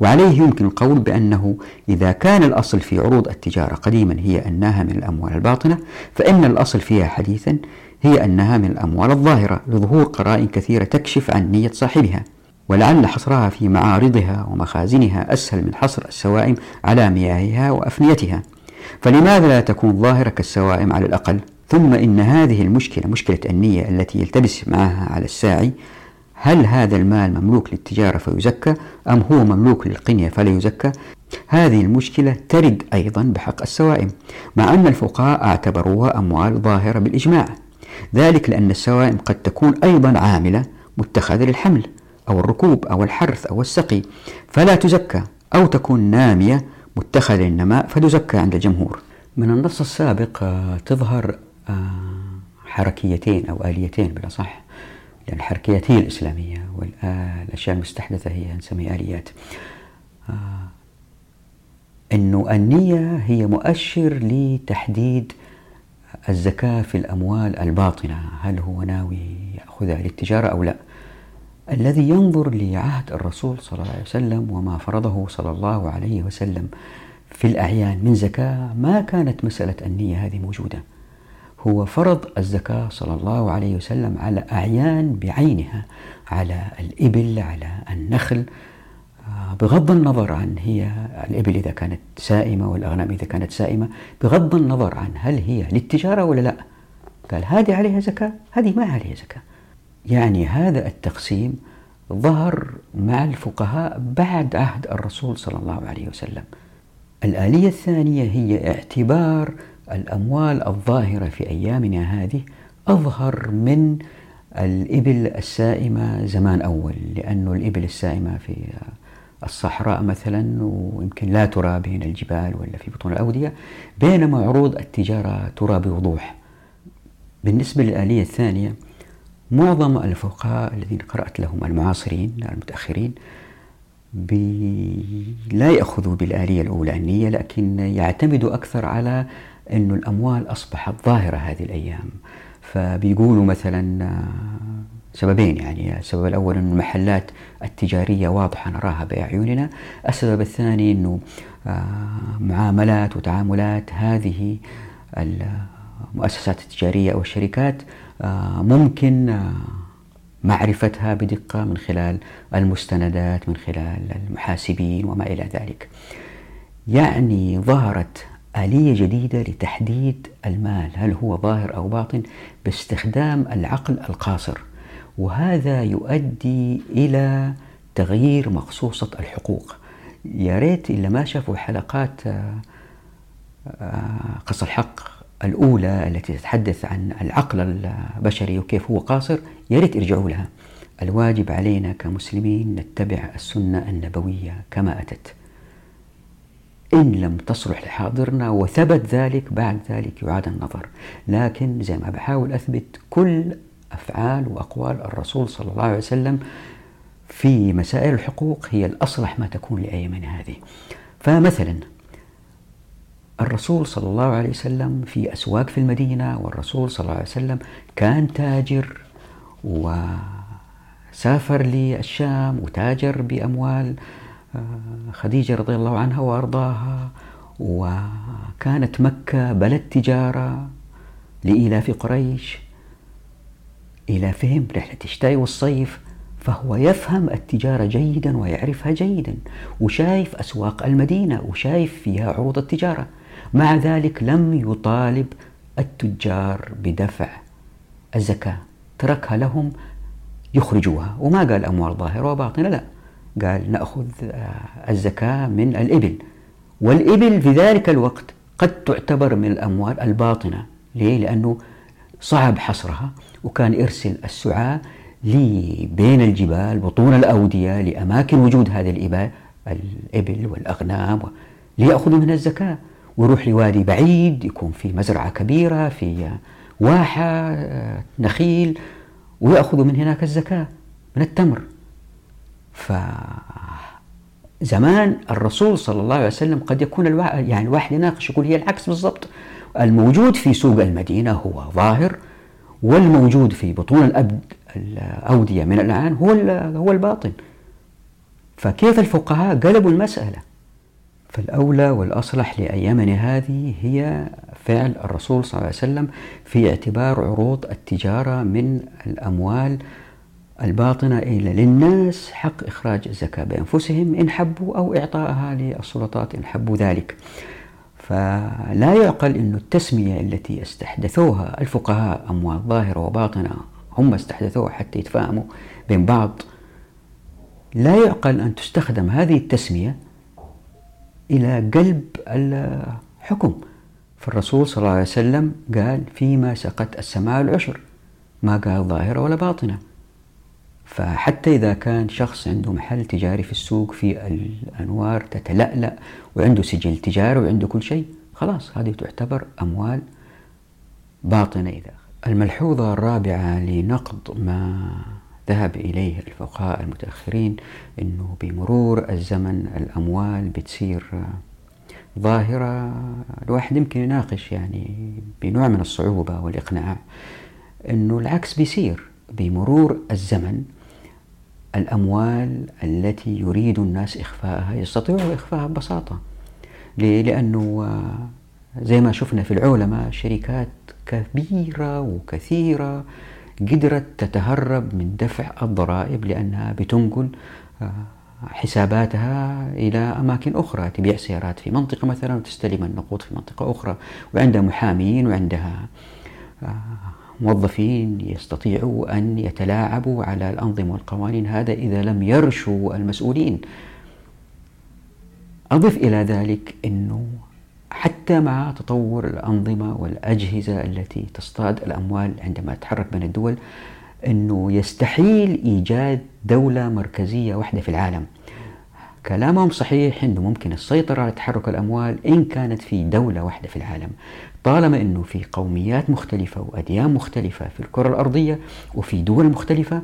وعليه يمكن القول بأنه إذا كان الأصل في عروض التجارة قديما هي أنها من الأموال الباطنة فإن الأصل فيها حديثا هي أنها من الأموال الظاهرة لظهور قرائن كثيرة تكشف عن نية صاحبها ولعل حصرها في معارضها ومخازنها أسهل من حصر السوائم على مياهها وأفنيتها. فلماذا لا تكون ظاهرة كالسوائم على الأقل؟ ثم إن هذه المشكلة مشكلة النية التي يلتبس معها على الساعي هل هذا المال مملوك للتجارة فيزكى أم هو مملوك للقنية فلا يزكى هذه المشكلة ترد أيضا بحق السوائم مع أن الفقهاء اعتبروها أموال ظاهرة بالإجماع. ذلك لأن السوائم قد تكون أيضا عاملة متخذة للحمل أو الركوب أو الحرث أو السقي فلا تزكى أو تكون نامية متخذة للنماء فتزكى عند الجمهور. من النص السابق آه، تظهر آه، حركيتين أو آليتين بالأصح لأن الحركيات هي الإسلامية والأشياء المستحدثة هي نسميها آليات. آه، أنه النية هي مؤشر لتحديد الزكاة في الأموال الباطنة هل هو ناوي يأخذها للتجارة أو لا؟ الذي ينظر لعهد الرسول صلى الله عليه وسلم وما فرضه صلى الله عليه وسلم في الأعيان من زكاة ما كانت مسألة النية هذه موجودة. هو فرض الزكاة صلى الله عليه وسلم على أعيان بعينها على الإبل على النخل بغض النظر عن هي الإبل إذا كانت سائمة والأغنام إذا كانت سائمة بغض النظر عن هل هي للتجارة ولا لا. قال هذه عليها زكاة هذه ما عليها زكاة. يعني هذا التقسيم ظهر مع الفقهاء بعد عهد الرسول صلى الله عليه وسلم. الآلية الثانية هي اعتبار الأموال الظاهرة في أيامنا هذه أظهر من الإبل السائمة زمان أول لأن الإبل السائمة في الصحراء مثلا ويمكن لا ترى بين الجبال ولا في بطون الأودية بينما عروض التجارة ترى بوضوح. بالنسبة للآلية الثانية معظم الفقهاء الذين قرأت لهم المعاصرين المتأخرين لا يأخذوا بالآلية الأولى النية لكن يعتمدوا أكثر على أن الأموال أصبحت ظاهرة هذه الأيام. فبيقولوا مثلا سببين يعني السبب الأول أن المحلات التجارية واضحة نراها بأعيننا. السبب الثاني أنه آه، معاملات وتعاملات هذه المؤسسات التجارية أو الشركات آه، ممكن آه، معرفتها بدقة من خلال المستندات من خلال المحاسبين وما إلى ذلك. يعني ظهرت آلية جديدة لتحديد المال. هل هو ظاهر أو باطن؟ باستخدام العقل القاصر. وهذا يؤدي إلى تغيير مخصوصة الحقوق. يا ريت اللي ما شافوا حلقات آه، آه، قص الحق الأولى التي تتحدث عن العقل البشري وكيف هو قاصر يا ريت ارجعوا لها. الواجب علينا كمسلمين نتبع السنة النبوية كما أتت. إن لم تصلح لحاضرنا وثبت ذلك بعد ذلك يعاد النظر. لكن زي ما بحاول أثبت كل أفعال وأقوال الرسول صلى الله عليه وسلم في مسائل الحقوق هي الأصلح ما تكون لأيامنا هذه. فمثلا الرسول صلى الله عليه وسلم في أسواق في المدينة والرسول صلى الله عليه وسلم كان تاجر وسافر للشام وتاجر بأموال آه، خديجة رضي الله عنها وأرضاها وكانت مكة بلد تجارة لإيلاف قريش. إيلافهم رحلة الشتاء والصيف فهو يفهم التجارة جيدا ويعرفها جيدا وشايف أسواق المدينة وشايف فيها عروض التجارة. مع ذلك لم يطالب التجار بدفع الزكاة. تركها لهم يخرجوها. وما قال أموال ظاهرة وباطنة؟ لا. قال نأخذ آه، الزكاة من الإبل. والإبل في ذلك الوقت قد تعتبر من الأموال الباطنة. ليه؟ لأنه صعب حصرها وكان يرسل السعاة بين الجبال بطون الأودية لأماكن وجود هذه الإبل والأغنام ليأخذوا من الزكاة. ويروح لوادي بعيد يكون في مزرعة كبيرة في واحة آه، نخيل ويأخذوا من هناك الزكاة من التمر. فزمان الرسول صلى الله عليه وسلم قد يكون الوا... يعني الواحد يناقش يقول هي العكس بالضبط. الموجود في سوق المدينة هو ظاهر والموجود في بطون الأبد الأودية من الآن هو هو الباطن. فكيف الفقهاء قلبوا المسألة؟ فالأولى والأصلح لأيامنا هذه هي فعل الرسول صلى الله عليه وسلم في اعتبار عروض التجارة من الأموال الباطنة إلى للناس حق إخراج الزكاة بأنفسهم إن حبوا أو إعطائها للسلطات إن حبوا ذلك. فلا يعقل أن التسمية التي استحدثوها الفقهاء أموال ظاهرة وباطنة هم استحدثوها حتى يتفاهموا بين بعض. لا يعقل أن تستخدم هذه التسمية إلى قلب الحكم. فالرسول صلى الله عليه وسلم قال فيما سقط السماء العشر ما قال ظاهرة ولا باطنة. فحتى إذا كان شخص عنده محل تجاري في السوق في الأنوار تتلألأ وعنده سجل تجاري وعنده كل شيء خلاص هذه تعتبر أموال باطنة إذا. الملحوظة الرابعة لنقض ما ذهب إليه الفقهاء المتأخرين أنه بمرور الزمن الأموال بتصير ظاهرة الواحد يمكن يناقش يعني بنوع من الصعوبة والإقناع أنه العكس بيصير. بمرور الزمن الأموال التي يريد الناس إخفاءها يستطيعوا إخفاءها ببساطة ليه؟ لأنه آه، زي ما شفنا في العولمة شركات كبيرة وكثيرة قدرت تتهرب من دفع الضرائب لأنها بتنقل آه، حساباتها إلى أماكن أخرى تبيع سيارات في منطقة مثلا وتستلم النقود في منطقة أخرى وعندها محامين وعندها آه، موظفين يستطيعوا أن يتلاعبوا على الأنظمة والقوانين. هذا إذا لم يرشوا المسؤولين. أضف إلى ذلك أنه حتى مع تطور الأنظمة والأجهزة التي تصطاد الأموال عندما تتحرك بين الدول أنه يستحيل إيجاد دولة مركزية واحدة في العالم. كلامهم صحيح أنه ممكن السيطرة على تحرك الأموال إن كانت في دولة واحدة في العالم. طالما أنه في قوميات مختلفة وأديان مختلفة في الكرة الأرضية وفي دول مختلفة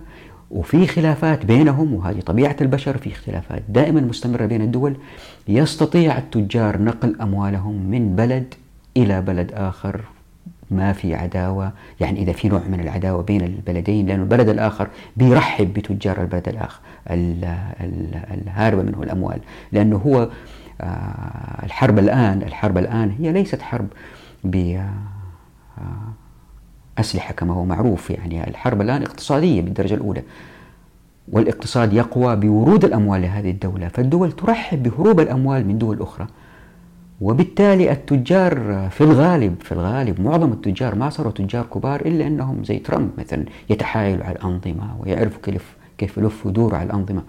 وفي خلافات بينهم وهذه طبيعة البشر في اختلافات دائما مستمرة بين الدول يستطيع التجار نقل أموالهم من بلد إلى بلد آخر. ما في عداوة يعني إذا في نوع من العداوة بين البلدين لأن البلد الآخر بيرحب بتجار البلد الآخر الهاربة منه الأموال لأنه هو آه، الحرب الآن الحرب الآن هي ليست حرب بأسلحة كما هو معروف يعني الحرب الآن اقتصادية بالدرجة الأولى. والإقتصاد يقوى بورود الأموال لهذه الدولة فالدول ترحب بهروب الأموال من دول أخرى. وبالتالي التجار في الغالب في الغالب معظم التجار ما صاروا تجار كبار إلا أنهم زي ترامب مثلا يتحايلوا على الأنظمة ويعرفوا كيف كيف يلفوا ويدوروا على الأنظمة.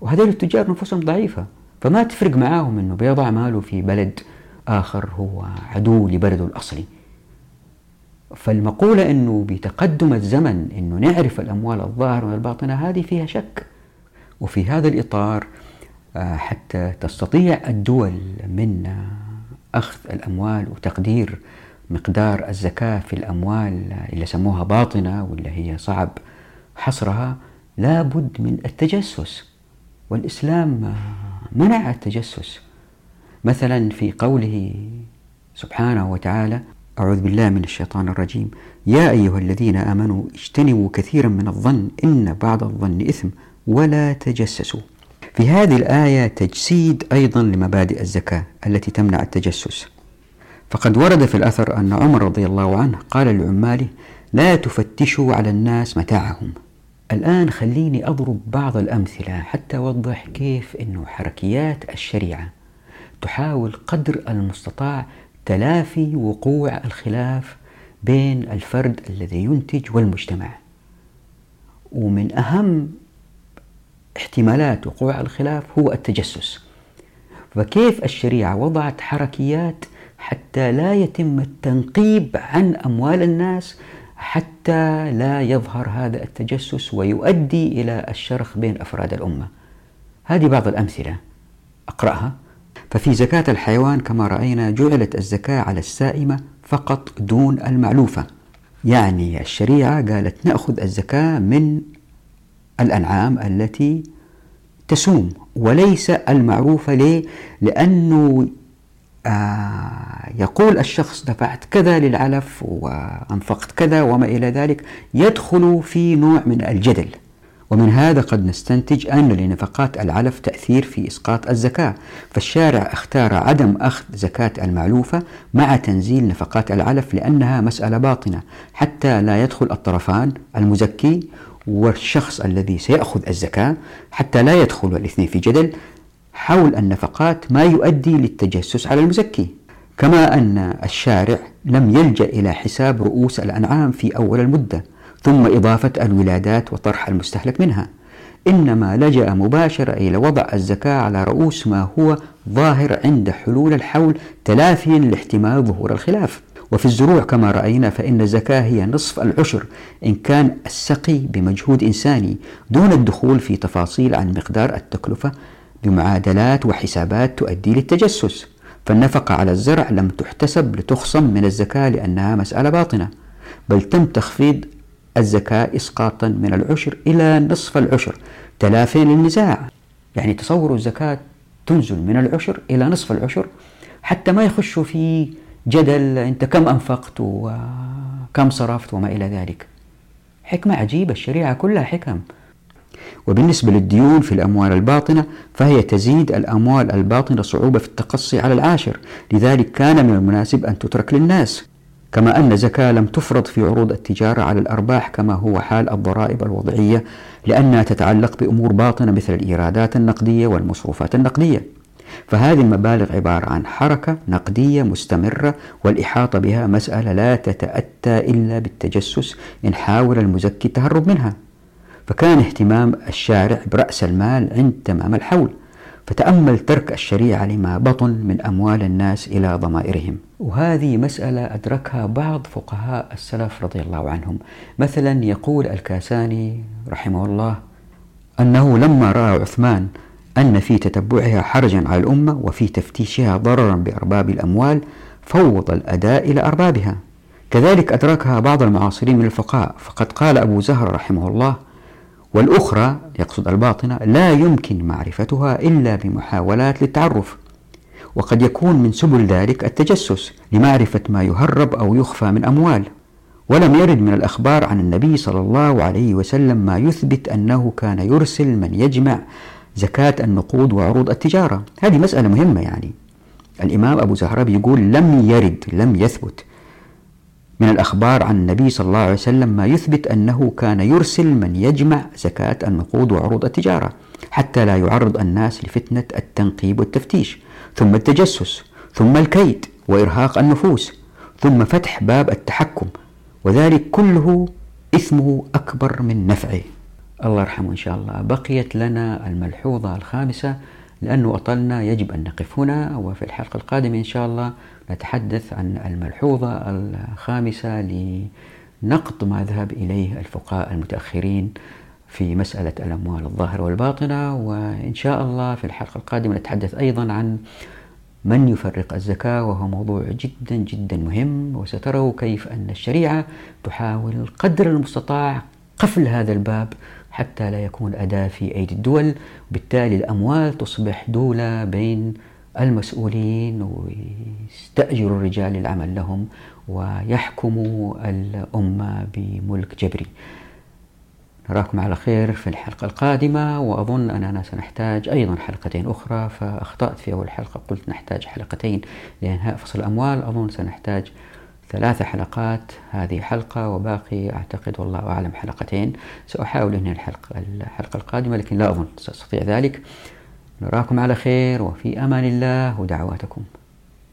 وهذول التجار نفوسهم ضعيفة فما تفرق معاهم إنه بيضع ماله في بلد آخر هو عدو لبلده الاصلي فالمقولة إنه بتقدم الزمن إنه نعرف الأموال الظاهرة والباطنه هذه فيها شك. وفي هذا الإطار آه، حتى تستطيع الدول من أخذ الأموال وتقدير مقدار الزكاة في الأموال اللي سموها باطنة واللي هي صعب حصرها لابد من التجسس. والإسلام منع التجسس. مثلا في قوله سبحانه وتعالى أعوذ بالله من الشيطان الرجيم. يا أيها الذين آمنوا اجتنبوا كثيرا من الظن إن بعض الظن إثم ولا تجسسوا. في هذه الآية تجسيد أيضا لمبادئ الزكاة التي تمنع التجسس. فقد ورد في الأثر أن عمر رضي الله عنه قال لعماله لا تفتشوا على الناس متاعهم. الآن خليني أضرب بعض الأمثلة حتى أوضح كيف أنه حركيات الشريعة تحاول قدر المستطاع تلافي وقوع الخلاف بين الفرد الذي ينتج والمجتمع. ومن أهم احتمالات وقوع الخلاف هو التجسس. فكيف الشريعة وضعت حركيات حتى لا يتم التنقيب عن أموال الناس حتى لا يظهر هذا التجسس ويؤدي إلى الشرخ بين أفراد الأمة؟ هذه بعض الأمثلة. أقرأها. ففي زكاة الحيوان كما رأينا جعلت الزكاة على السائمة فقط دون المعلوفة يعني الشريعة قالت نأخذ الزكاة من الأنعام التي تسوم وليس المعروفة ليه؟ لأنه آه يقول الشخص دفعت كذا للعلف وأنفقت كذا وما إلى ذلك يدخل في نوع من الجدل ومن هذا قد نستنتج أن لنفقات العلف تأثير في إسقاط الزكاة فالشارع اختار عدم أخذ زكاة المعلوفة مع تنزيل نفقات العلف لأنها مسألة باطنة حتى لا يدخل الطرفان المزكي والشخص الذي سيأخذ الزكاة حتى لا يدخل الاثنين في جدل حول النفقات ما يؤدي للتجسس على المزكي. كما أن الشارع لم يلجأ إلى حساب رؤوس الأنعام في أول المدة ثم إضافة الولادات وطرح المستهلك منها. إنما لجأ مباشرة إلى وضع الزكاة على رؤوس ما هو ظاهر عند حلول الحول تلافيا لاحتمال ظهور الخلاف. وفي الزروع كما رأينا فإن الزكاة هي نصف العشر إن كان السقي بمجهود إنساني دون الدخول في تفاصيل عن مقدار التكلفة بمعادلات وحسابات تؤدي للتجسس. فالنفقة على الزرع لم تحتسب لتخصم من الزكاة لأنها مسألة باطنة بل تم تخفيض الزكاة إسقاطا من العشر إلى نصف العشر. تلافيا للنزاع. يعني تصوروا الزكاة تنزل من العشر إلى نصف العشر حتى ما يخشوا في جدل أنت كم أنفقت وكم صرفت وما إلى ذلك. حكمة عجيبة الشريعة كلها حكم. وبالنسبة للديون في الأموال الباطنة فهي تزيد الأموال الباطنة صعوبة في التقصي على العاشر. لذلك كان من المناسب أن تترك للناس. كما أن الزكاة لم تفرض في عروض التجارة على الأرباح كما هو حال الضرائب الوضعية لأنها تتعلق بأمور باطنة مثل الإيرادات النقدية والمصروفات النقدية. فهذه المبالغ عبارة عن حركة نقدية مستمرة والإحاطة بها مسألة لا تتأتى إلا بالتجسس إن حاول المزكي التهرب منها. فكان اهتمام الشارع برأس المال عند تمام الحول. فتأمل ترك الشريعة لما بطن من أموال الناس إلى ضمائرهم. وهذه مسألة أدركها بعض فقهاء السلف رضي الله عنهم. مثلا يقول الكاساني رحمه الله أنه لما رأى عثمان أن في تتبعها حرجا على الأمة وفي تفتيشها ضررا بأرباب الأموال فوض الأداء إلى أربابها. كذلك أدركها بعض المعاصرين من الفقهاء. فقد قال أبو زهر رحمه الله والأخرى يقصد الباطنة لا يمكن معرفتها إلا بمحاولات للتعرف. وقد يكون من سبل ذلك التجسس لمعرفة ما يهرب أو يخفى من أموال. ولم يرد من الأخبار عن النبي صلى الله عليه وسلم ما يثبت أنه كان يرسل من يجمع زكاة النقود وعروض التجارة. هذه مسألة مهمة يعني. الإمام أبو زهرة يقول لم يرد لم يثبت. من الأخبار عن النبي صلى الله عليه وسلم ما يثبت أنه كان يرسل من يجمع زكاة النقود وعروض التجارة حتى لا يعرض الناس لفتنة التنقيب والتفتيش ثم التجسس ثم الكيد وإرهاق النفوس ثم فتح باب التحكم وذلك كله إثمه أكبر من نفعه. الله يرحمه إن شاء الله. بقيت لنا الملحوظة الخامسة لأنه أطلنا يجب أن نقف هنا وفي الحلقة القادمة إن شاء الله نتحدث عن الملحوظة الخامسة لنقد ما ذهب إليه الفقهاء المتأخرين في مسألة الأموال الظاهرة والباطنة وإن شاء الله في الحلقة القادمة نتحدث أيضا عن من يفرق الزكاة وهو موضوع جدا جدا مهم وستروا كيف أن الشريعة تحاول قدر المستطاع قفل هذا الباب حتى لا يكون أداة في أيدي الدول. وبالتالي الأموال تصبح دولة بين المسؤولين ويستأجروا الرجال للعمل لهم ويحكموا الأمة بملك جبري. نراكم على خير في الحلقة القادمة وأظن أننا سنحتاج أيضا حلقتين أخرى فأخطأت في أول حلقة قلت نحتاج حلقتين لإنهاء فصل الأموال أظن سنحتاج ثلاث حلقات هذه حلقة وباقي أعتقد والله أعلم حلقتين. سأحاول أنهي الحلقة, الحلقة القادمة لكن لا أظن سأستطيع ذلك. نراكم على خير وفي أمان الله ودعواتكم.